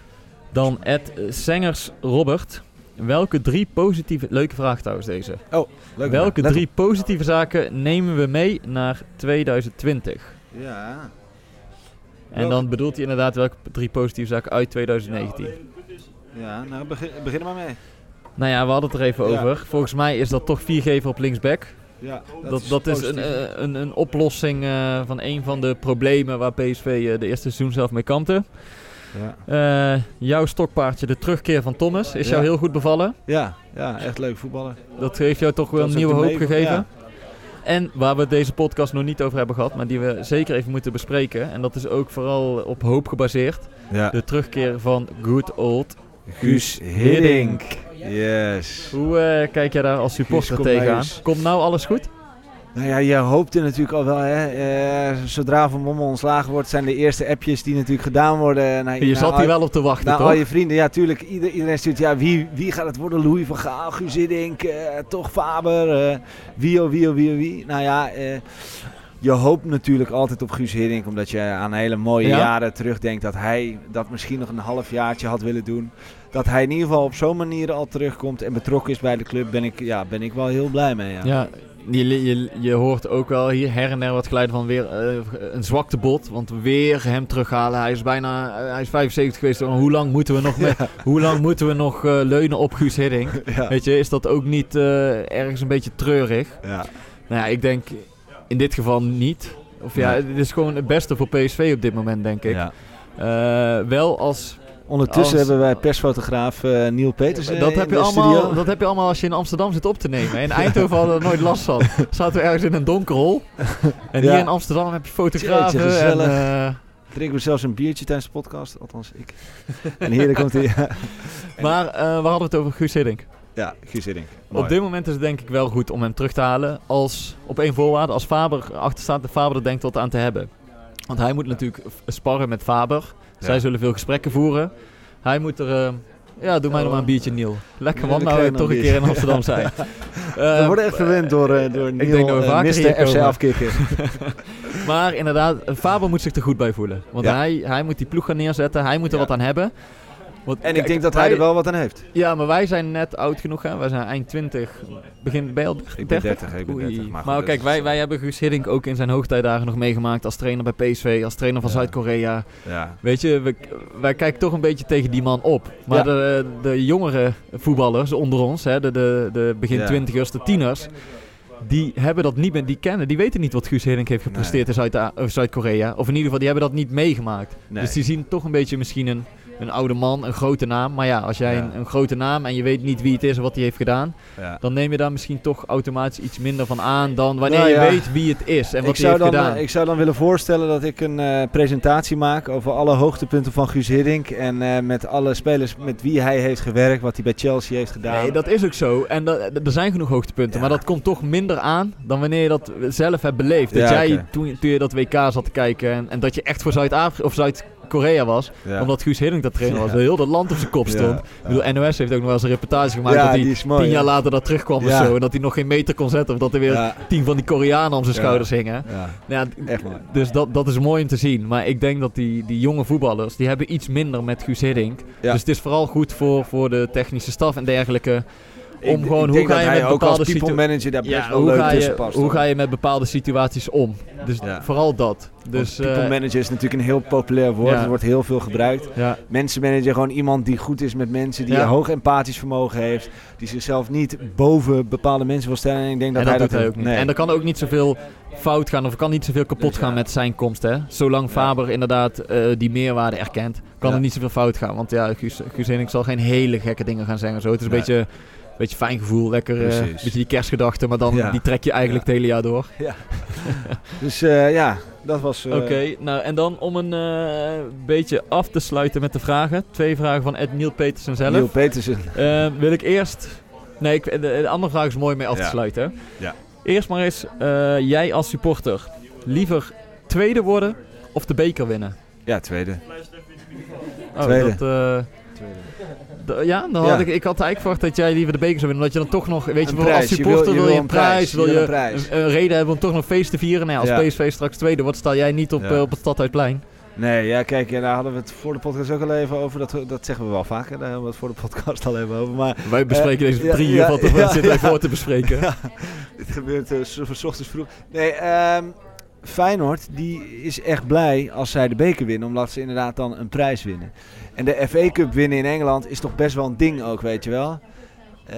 Dan at Sengers Robert. Welke drie positieve... Leuke vraag trouwens deze. Leuk Welke drie positieve zaken nemen we mee naar 2020? op. Ja. En dan bedoelt hij inderdaad welke drie positieve zaken uit 2019. Ja, nou begin, begin er maar mee. Nou ja, we hadden het er even Ja. over. Volgens mij is dat toch viergever op linksback. Ja, Dat, dat, is, eh, een, een oplossing eh, van een van de problemen waar PSV eh, de eerste seizoen zelf mee kampte. ja. Jouw stokpaardje, de terugkeer van Thomas, is Ja. jou heel goed bevallen. Ja, ja, echt leuk voetballer. Dat heeft jou toch wel een nieuwe hoop mee- gegeven. ja. En waar we deze podcast nog niet over hebben gehad, maar die we zeker even moeten bespreken. En dat is ook vooral op hoop gebaseerd. De terugkeer van good old Guus Hiddink. Yes. Hoe eh, kijk jij daar als supporter kom maar tegenaan? Komt nou alles goed? Nou ja, je hoopte natuurlijk al wel, hè. eh, zodra Van Mommel ontslagen wordt, zijn de eerste appjes die natuurlijk gedaan worden. Naar, Je naar zat al- hier wel op te wachten, Nou, toch? al je vrienden, ja, tuurlijk. Ieder, iedereen stuurt, ja, wie, wie gaat het worden? Louis van Gaal, Guus Hiddink, eh, toch Faber, eh, wie, oh, wie, oh, wie, oh, wie. Nou ja, eh, je hoopt natuurlijk altijd op Guus Hiddink, omdat je aan hele mooie Ja. jaren terugdenkt dat hij dat misschien nog een halfjaartje had willen doen. Dat hij in ieder geval op zo'n manier al terugkomt en betrokken is bij de club, ben ik, ja, ben ik wel heel blij mee. Ja. Ja, je, je, je hoort ook wel hier her en der wat geluid van weer eh, een zwakte bot. Want weer hem terughalen. Hij is bijna eh, hij is 75 geweest. Hoe lang moeten we nog, met, hoe lang moeten we nog eh, leunen op Guus Hiddink? Ja. Weet je, is dat ook niet ergens een beetje treurig? Ja. Nou ja, ik denk in dit geval niet. Of ja, het is gewoon het beste voor PSV op dit moment, denk ik. Ja. Wel als... Ondertussen hebben wij persfotograaf eh Niel Peters eh, dat, heb je de allemaal, studio. dat heb je allemaal als je in Amsterdam zit op te nemen. In Eindhoven hadden we er nooit last van. Zaten we ergens in een donkerhol. En Ja. hier in Amsterdam heb je fotografen. Jeetje, en, gezellig. eh, Drinken we zelfs een biertje tijdens de podcast, althans ik. en hier komt hij. Ja, maar we hadden het over Guus Hiddink. ja Guus Hiddink. Op dit moment is het denk ik wel goed om hem terug te halen. Als, op één voorwaarde, als Faber achter staat en Faber er denkt wat aan te hebben. Want hij moet natuurlijk sparren met Faber. Zij zullen veel gesprekken voeren. Hij moet er eh, Ja, doe mij nog maar een biertje, Niel. Lekker man, nou we toch een keer in Amsterdam zijn. We Eh, worden echt verwend door, eh, door Niel, denk dat we vaker hier. FC afkicken. Maar inderdaad, Faber moet zich er goed bij voelen. Want hij, hij moet die ploeg gaan neerzetten, hij moet er wat aan hebben. Want, En ik denk dat hij er wel wat aan heeft. Ja, maar wij zijn net oud genoeg. Hè? Wij zijn eind 20. Begin je al Ik ben 30, ik ben Oei. 30. Maar, Maar, kijk, wij, wij hebben Guus Hiddink ook in zijn hoogtijdagen nog meegemaakt als trainer bij PSV, als trainer van Ja. Zuid-Korea. Ja. Weet je, we, wij kijken toch een beetje tegen die man op. Maar Ja. de, de jongere voetballers onder ons, hè, de, de, de begin twintigers, de tieners, die hebben dat niet meer, die kennen, die weten niet wat Guus Hiddink heeft gepresteerd in Zuid- Zuid-Korea. of in ieder geval, die hebben dat niet meegemaakt. Nee. Dus die zien toch een beetje misschien een, een oude man, een grote naam. Maar ja, als jij Ja. Een, een grote naam en je weet niet wie het is en wat hij heeft gedaan, Ja. dan neem je daar misschien toch automatisch iets minder van aan dan wanneer Nou je weet wie het is en ik, wat hij zou heeft dan, gedaan. eh, ik zou dan willen voorstellen dat ik een eh, presentatie maak over alle hoogtepunten van Guus Hiddink. En eh, met alle spelers met wie hij heeft gewerkt, wat hij bij Chelsea heeft gedaan. Nee, dat is ook zo. En er zijn genoeg hoogtepunten. Ja. Maar dat komt toch minder aan dan wanneer je dat zelf hebt beleefd. Dat Ja, jij toen, toen je dat WK zat te kijken en, en dat je echt voor Zuid-Afrika of Zuid-Korea was. Ja. Omdat Guus Hiddink dat trainer was. Heel dat land op zijn kop stond. Ik bedoel, NOS heeft ook nog wel eens een reportage gemaakt dat hij mooi, tien ja. jaar later dat terugkwam of zo. En dat hij nog geen meter kon zetten. Of dat er weer tien van die Koreanen om zijn schouders hingen. ja, ja, echt mooi. dus dat, dat is mooi om te zien. Maar ik denk dat die, die jonge voetballers, die hebben iets minder met Guus Hiddink. Dus het is vooral goed voor, voor de technische staf en dergelijke. Om Ik- gewoon, ik hoe ga je met bepaalde als people situ- manager daar best Ja, wel hoe leuk ga, je, past. hoe ga je met bepaalde situaties om? Dus Ja. vooral dat. Dus, Dus, people eh, manager is natuurlijk een heel populair woord. Ja. Het wordt heel veel gebruikt. ja, Mensenmanager, gewoon iemand die goed is met mensen, die Ja. een hoog empathisch vermogen heeft, die zichzelf niet boven bepaalde mensen wil stellen. En ik denk dat en hij dat doet hij ook niet. Nee. En er kan ook niet zoveel fout gaan of er kan niet zoveel kapot Dus gaan met zijn komst. Hè? Zolang Faber inderdaad eh, die meerwaarde erkent, kan er niet zoveel fout gaan. Want ja, Guus, Guus zal geen hele gekke dingen gaan zeggen. Zo. Het is een beetje, beetje fijn gevoel, lekker, eh, beetje die kerstgedachte, maar dan Ja. die trek je eigenlijk Ja. het hele jaar door. Dus eh, ja, dat was. eh, Oké, nou en dan om een eh, beetje af te sluiten met de vragen. Twee vragen van Ed Niel Petersen zelf. Neil Petersen. Wil ik eerst... Nee, ik, de, de andere vraag is mooi mee af te Ja. sluiten. Ja. Eerst maar eens, eh, jij als supporter, liever tweede worden of de beker winnen? Ja, tweede. Oh, Tweede. Dat, eh, d- ja, dan had ik, ik had eigenlijk verwacht dat jij liever de beker zou winnen. Omdat je dan toch nog, weet je, als Je supporter wil- je een prijs, wil je een prijs. een, een reden hebben om toch nog feest te vieren. Nee, als. PSV straks tweede wordt, sta jij niet op, eh, op het Stadhuisplein. Nee, ja, kijk, ja, daar hadden we het voor de podcast ook al even over. Dat, dat zeggen we wel vaker. Daar hebben we het voor de podcast al even over. Maar Wij bespreken deze drie uur zitten wij ja. voor te bespreken. Dit gebeurt eh, s- ochtends vroeg. Nee, ehm Feyenoord die is echt blij als zij de beker winnen. Omdat ze inderdaad dan een prijs winnen. En de FA Cup winnen in Engeland is toch best wel een ding ook, weet je wel. Eh,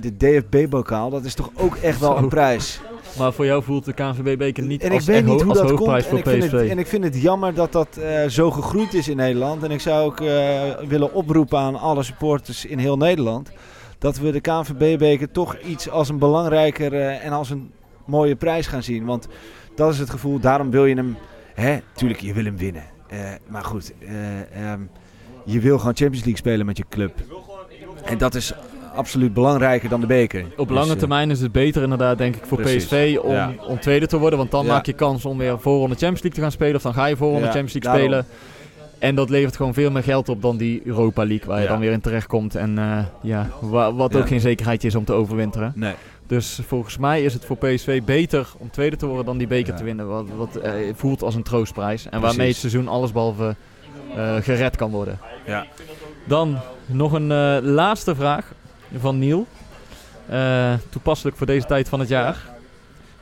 de DFB-bokaal, dat is toch ook echt wel een prijs. Maar voor jou voelt de KNVB-beker niet en als, ik weet niet ho- hoe als dat komt. hoofdprijs En voor ik, vind PSV. het, en ik vind het jammer dat dat eh, zo gegroeid is in Nederland. En ik zou ook eh, willen oproepen aan alle supporters in heel Nederland. Dat we de KNVB-beker toch iets als een belangrijker en als een mooie prijs gaan zien. Want dat is het gevoel, daarom wil je hem... Hè, tuurlijk, je wil hem winnen. Eh, maar goed, eh, ehm, je wil gewoon Champions League spelen met je club. En dat is absoluut belangrijker dan de beker. Op Dus, lange eh, termijn is het beter inderdaad, denk ik, voor Precies. PSV om, Ja. om tweede te worden. Want dan Ja. maak je kans om weer voorronde Champions League te gaan spelen. Of dan ga je voorronde Ja, Champions League daarom. spelen. En dat levert gewoon veel meer geld op dan die Europa League, waar je dan weer in terecht komt. En ja, wa- wat ook geen zekerheid is om te overwinteren. Nee. Dus volgens mij is het voor PSV beter om tweede te worden dan die beker Ja. te winnen. Wat, wat eh, voelt als een troostprijs. En waarmee het seizoen allesbehalve eh gered kan worden. Ja. Dan nog een eh, laatste vraag van Niel. Toepasselijk voor deze tijd van het jaar.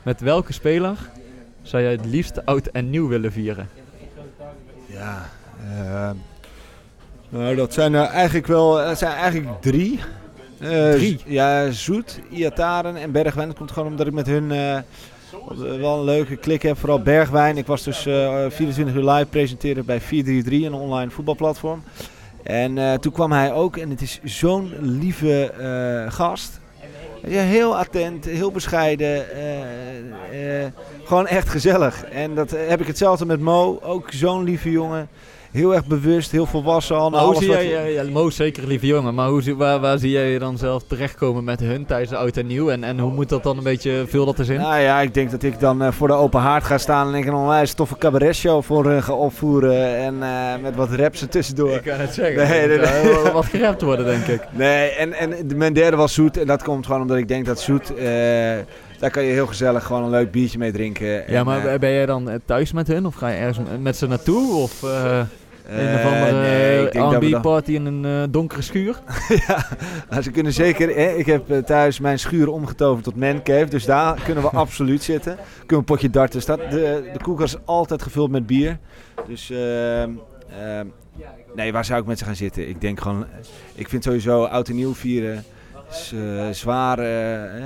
Met welke speler zou jij het liefst oud en nieuw willen vieren? Ja, nou dat zijn er eigenlijk wel, het zijn eigenlijk drie. Eh, Drie? Ja, Zoet, Iataren en Bergwijn. Dat komt gewoon omdat ik met hun eh, wel een leuke klik heb. Vooral Bergwijn. Ik was dus eh, 24 uur live presenteren bij 433, een online voetbalplatform. En eh, toen kwam hij ook en het is zo'n lieve eh, gast. Ja, heel attent, heel bescheiden. eh, eh, gewoon echt gezellig. En dat eh, heb ik hetzelfde met Mo. Ook zo'n lieve jongen. Heel erg bewust, heel volwassen al. Maar hoe zie jij, ja, ja, Mo is zeker lieve jongen, maar hoe, waar, waar zie jij je dan zelf terechtkomen met hun tijdens de oud en nieuw? En, en hoe moet dat dan een beetje, vul dat eens in? Nou ja, ik denk dat ik dan eh, voor de open haard ga staan en ik een onwijs toffe cabaretshow voor hun ga opvoeren. En eh, met wat raps er tussendoor. Ik kan het zeggen. Nee, nee, Er eh, wat gerapt worden, denk ik. Nee, en, en mijn derde was zoet. En dat komt gewoon omdat ik denk dat zoet, eh, daar kan je heel gezellig gewoon een leuk biertje mee drinken. Ja, En, maar eh, ben jij dan eh, thuis met hun? Of ga je ergens met ze naartoe? Of eh een of eh, andere nee, R&B dan- party in een eh, donkere schuur? ja, nou, ze kunnen zeker. Hè, ik heb eh, thuis mijn schuur omgetoverd tot mancave. Dus daar kunnen we absoluut zitten. Kunnen we een potje darten. Staat, de, de koelkast is altijd gevuld met bier. Dus ehm, ehm, nee, waar zou ik met ze gaan zitten? Ik denk gewoon. Ik vind sowieso oud en nieuw vieren. Is, eh, zwaar eh, eh,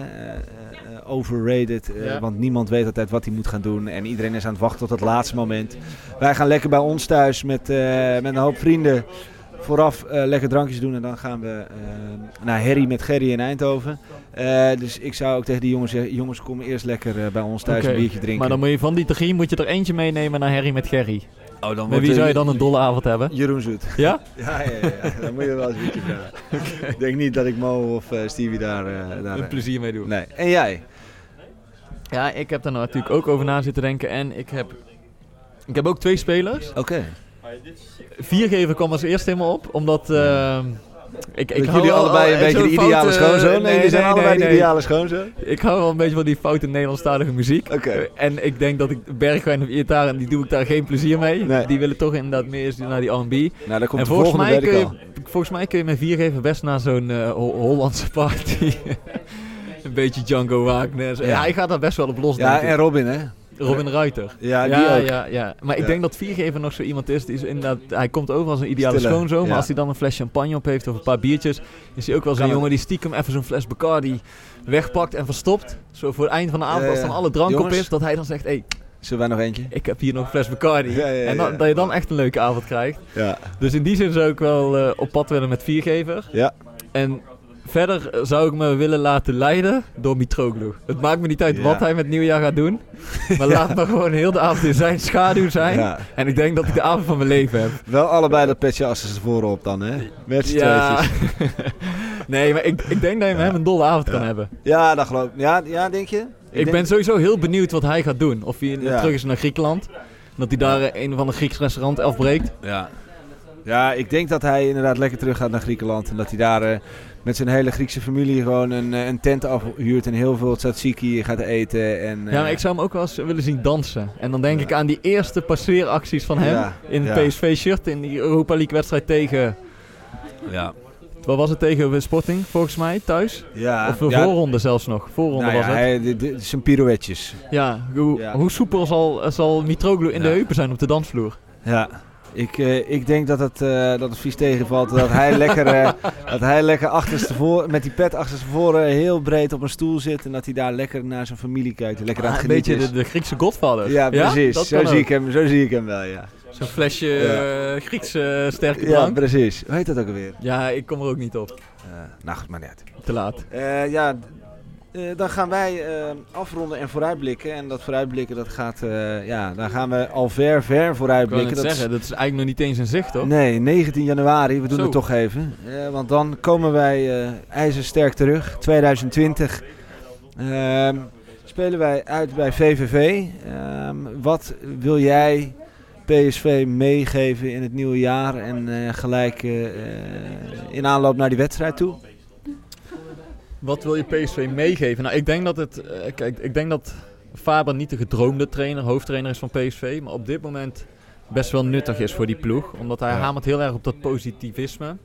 overrated. Ja. Want niemand weet altijd wat hij moet gaan doen. En iedereen is aan het wachten tot het laatste moment. Wij gaan lekker bij ons thuis met, met een hoop vrienden vooraf lekker drankjes doen en dan gaan we naar Harry met Gerry in Eindhoven. Dus ik zou ook tegen die jongens zeggen, jongens kom eerst lekker bij ons thuis een biertje drinken. Maar dan moet je van die drie moet je er eentje meenemen naar Harry met Gerry. Oh, dan Met wie zou je dan een dolle avond hebben? Jeroen Zoet. Ja? Ja, ja, ja, ja. dan moet je wel eens een vragen. Ik denk niet dat ik Mo of eh, Stevie daar... eh, daar Een plezier mee doen. nee. En jij? Ja, ik heb daar natuurlijk ook over na zitten denken. En ik heb, ik heb ook twee spelers. Oké. Viergever kwam als eerste helemaal op. Omdat... ehm, ik, ik Dat jullie allebei een eh, beetje de ideale foute- schoonzoon? Nee, jullie zijn allebei de nee. ideale schoonzoon? Ik hou wel een beetje van die foute Nederlandstalige muziek. Oké. Eh, En ik denk dat ik Bergwijn of Iataren, die doe ik daar geen plezier mee. Nee. Die willen toch inderdaad meer naar die R&B. Nou, daar komt En de volgende, mij, kun je, volgens mij kun je met viergever best naar zo'n eh, Ho- Hollandse party. een beetje Django Wagner. Ja. Hij gaat daar best wel op los, Ja, en Robin, hè? Robin Ruiter. Ja, die ja, ook. ja, ja. Maar ik Ja. denk dat viergever nog zo iemand is. Die is inderdaad, hij komt over als een ideale Stille, schoonzoon. Maar als hij dan een fles champagne op heeft of een paar biertjes... is hij ook wel zo'n jongen die stiekem even zo'n fles Bacardi wegpakt en verstopt. Zo voor het eind van de avond, als dan alle drank op is... dat hij dan zegt, hé, hey, Zullen wij nog eentje? ik heb hier nog een fles Bacardi. Ja, ja, en dan, dat je dan echt een leuke avond krijgt. Ja. Dus in die zin zou ik wel eh, op pad willen met viergever. Ja. En verder zou ik me willen laten leiden door Mitroglou. Het maakt me niet uit Ja. wat hij met nieuwjaar gaat doen. Maar laat me gewoon heel de avond in zijn schaduw zijn. ja. En ik denk dat ik de avond van mijn leven heb. Wel allebei dat petje assen ervoor op dan, hè? Met z'n tweetjes. nee, maar ik, ik denk dat je met hem een dolle avond kan Ja. hebben. Ja, dat geloof ik. Ja, ja denk je? Ik, denk- ben sowieso heel benieuwd wat hij gaat doen. Of hij Ja. terug is naar Griekenland. Dat hij daar een of ander Grieks restaurant afbreekt. Ja. Ja, ik denk dat hij inderdaad lekker terug gaat naar Griekenland. En dat hij daar eh, met zijn hele Griekse familie gewoon een, eh, een tent afhuurt. En heel veel tzatziki gaat eten. En, Ja, maar eh, ik zou hem ook wel eens willen zien dansen. En dan denk ik aan die eerste passeeracties van hem. Ja, In ja. het PSV-shirt. In die Europa League wedstrijd tegen... Ja. Wat was het tegen Sporting, volgens mij, thuis? Ja, of de ja, voorronde zelfs nog. Voorronde nou was het. hij, zijn pirouetjes. Ja, hoe, Ja. hoe soepel zal, zal Mitroglou in de heupen zijn op de dansvloer? Ja. Ik, eh, ik denk dat het, eh, dat het vies tegenvalt. Dat hij lekker, eh, dat hij lekker achterstevoren, met die pet achterstevoren heel breed op een stoel zit. En dat hij daar lekker naar zijn familie kijkt. en Lekker aan Ah, het een beetje de, Griekse godvader. Ja, precies. Zo, zie ik hem, zo zie ik hem wel, ja. Zo'n flesje Ja. eh, Griekse sterke Ja, drank. precies. Hoe heet dat ook alweer? Ja, ik kom er ook niet op. Eh nou goed, maar net. Te laat. Eh, ja, eh, dan gaan wij eh, afronden en vooruitblikken. En dat vooruitblikken, dat gaat, eh, ja, daar gaan we al ver, ver vooruitblikken. Dat is- zeggen, dat is eigenlijk nog niet eens in zicht, hoor. Nee, 19 januari, we doen Zo. het toch even. Want dan komen wij ijzersterk terug. 2020 Ehm, spelen wij uit bij VVV. Ehm, wat wil jij PSV meegeven in het nieuwe jaar en gelijk in aanloop naar die wedstrijd toe? Wat wil je PSV meegeven? Nou, ik denk dat het. eh, kijk, ik denk dat Faber niet de gedroomde trainer, hoofdtrainer is van PSV. Maar op dit moment best wel nuttig is voor die ploeg. Omdat hij Ja. hamert heel erg op dat positivisme.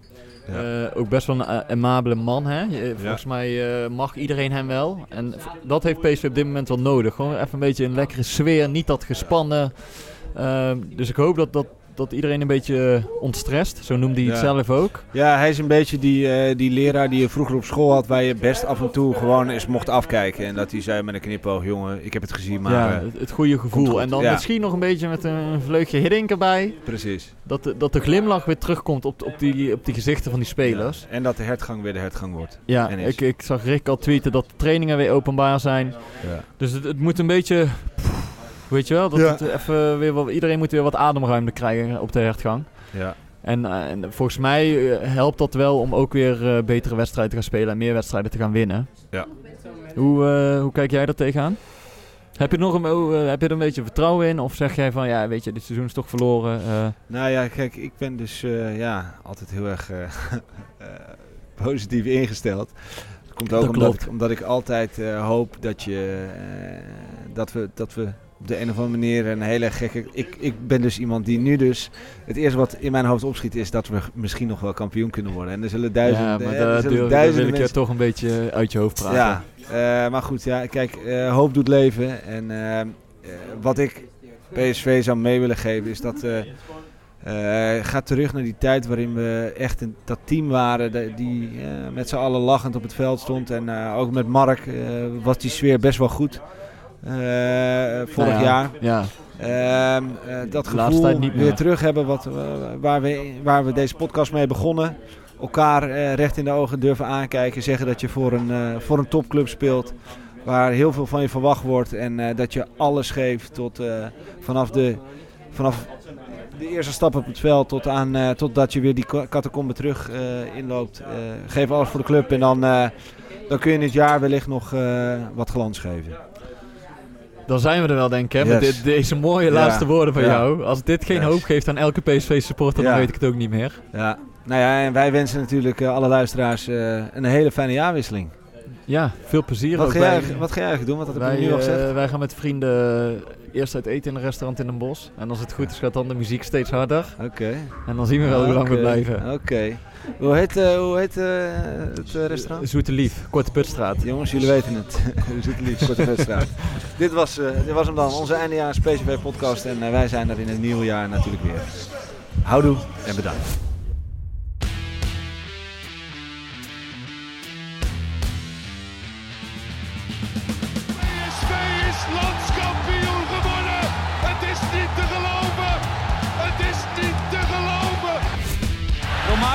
Ja. Eh, ook best wel een eh, amabele man. Hè? Je- volgens mij mag iedereen hem wel. En dat heeft PSV op dit moment wel nodig. Gewoon even een beetje een lekkere sfeer. Niet dat gespannen. Ehm, dus ik hoop dat, dat, dat iedereen een beetje ontstrest. Zo noemde hij het Ja. zelf ook. Ja, hij is een beetje die, eh, die leraar die je vroeger op school had, waar je best af en toe gewoon eens mocht afkijken. En dat hij zei met een knipoog, jongen, ik heb het gezien, maar... ja, eh, het, het goede gevoel. goed, En dan ja. misschien nog een beetje met een vleugje Hiddink erbij. precies. Dat de, dat de glimlach weer terugkomt op, op, die, op die gezichten van die spelers. En dat de hertgang weer de hertgang wordt. Ja, ik, ik zag Rick al tweeten dat de trainingen weer openbaar zijn. Ja. Dus het, het moet een beetje... Weet je wel? Dat Ja. het even weer wat, iedereen moet weer wat ademruimte krijgen op de hertgang. Ja. En, eh, en volgens mij eh, helpt dat wel om ook weer eh, betere wedstrijden te gaan spelen en meer wedstrijden te gaan winnen. Ja. Hoe, eh, hoe kijk jij daar tegenaan? Heb je, nog een, eh, heb je er een beetje vertrouwen in? Of zeg jij van, ja, weet je, dit seizoen is toch verloren? eh, Nou ja, kijk, ik ben dus eh, ja, altijd heel erg positief ingesteld. Dat komt ook Dat omdat ik, omdat ik altijd eh, hoop dat, je, dat, we, dat we op de een of andere manier een hele gekke... Ik, ik ben dus iemand die nu dus... Het eerste wat in mijn hoofd opschiet is dat we misschien nog wel kampioen kunnen worden. En er zullen duizenden... ja, maar daar, wil ik je mensen- toch een beetje uit je hoofd praten. ja, eh, maar goed, ja, kijk, eh, hoop doet leven. En eh, wat ik PSV zou mee willen geven is dat... eh, ga terug naar die tijd waarin we echt een, dat team waren de- die met z'n allen lachend op het veld stond. En ook met Mark was die sfeer best wel goed vorig Nou ja, jaar. Ja, Ehm, eh, dat gevoel tijd niet weer terug hebben wat, eh, waar, we, waar we deze podcast mee begonnen. Elkaar eh, recht in de ogen durven aankijken. Zeggen dat je voor een, eh, voor een topclub speelt. Waar heel veel van je verwacht wordt. En eh, dat je alles geeft tot, eh, vanaf, de, vanaf de eerste stap op het veld tot aan, eh, totdat je weer die catacombe terug eh, inloopt. Eh, geef alles voor de club en dan, eh, dan kun je in het jaar wellicht nog eh, wat glans geven. Dan zijn we er wel, denk ik, hè, met dit, deze mooie laatste woorden van jou. Als dit geen Yes. hoop geeft aan elke PSV-supporter, dan weet ik het ook niet meer. Ja. Nou ja, en wij wensen natuurlijk eh, alle luisteraars eh, een hele fijne jaarwisseling. Ja, veel plezier Wat ook ga, jij, bij- wat ga jij eigenlijk doen? Wat Wij, nu al gezegd? eh, wij gaan met vrienden eerst uit eten in een restaurant in een bos. En als het goed is, gaat dan de muziek steeds harder. Oké. En dan zien we wel hoe lang we blijven. Oké. Hoe heet, eh, hoe heet eh, het eh, restaurant? Zoete Lief, Korte Putstraat. Jongens, jullie weten het. Zitten lief, korte wedstrijd. dit, was, eh, dit was hem dan, onze eindejaars PCV podcast. En eh, wij zijn er in het nieuwe jaar natuurlijk weer. Houdoe en bedankt.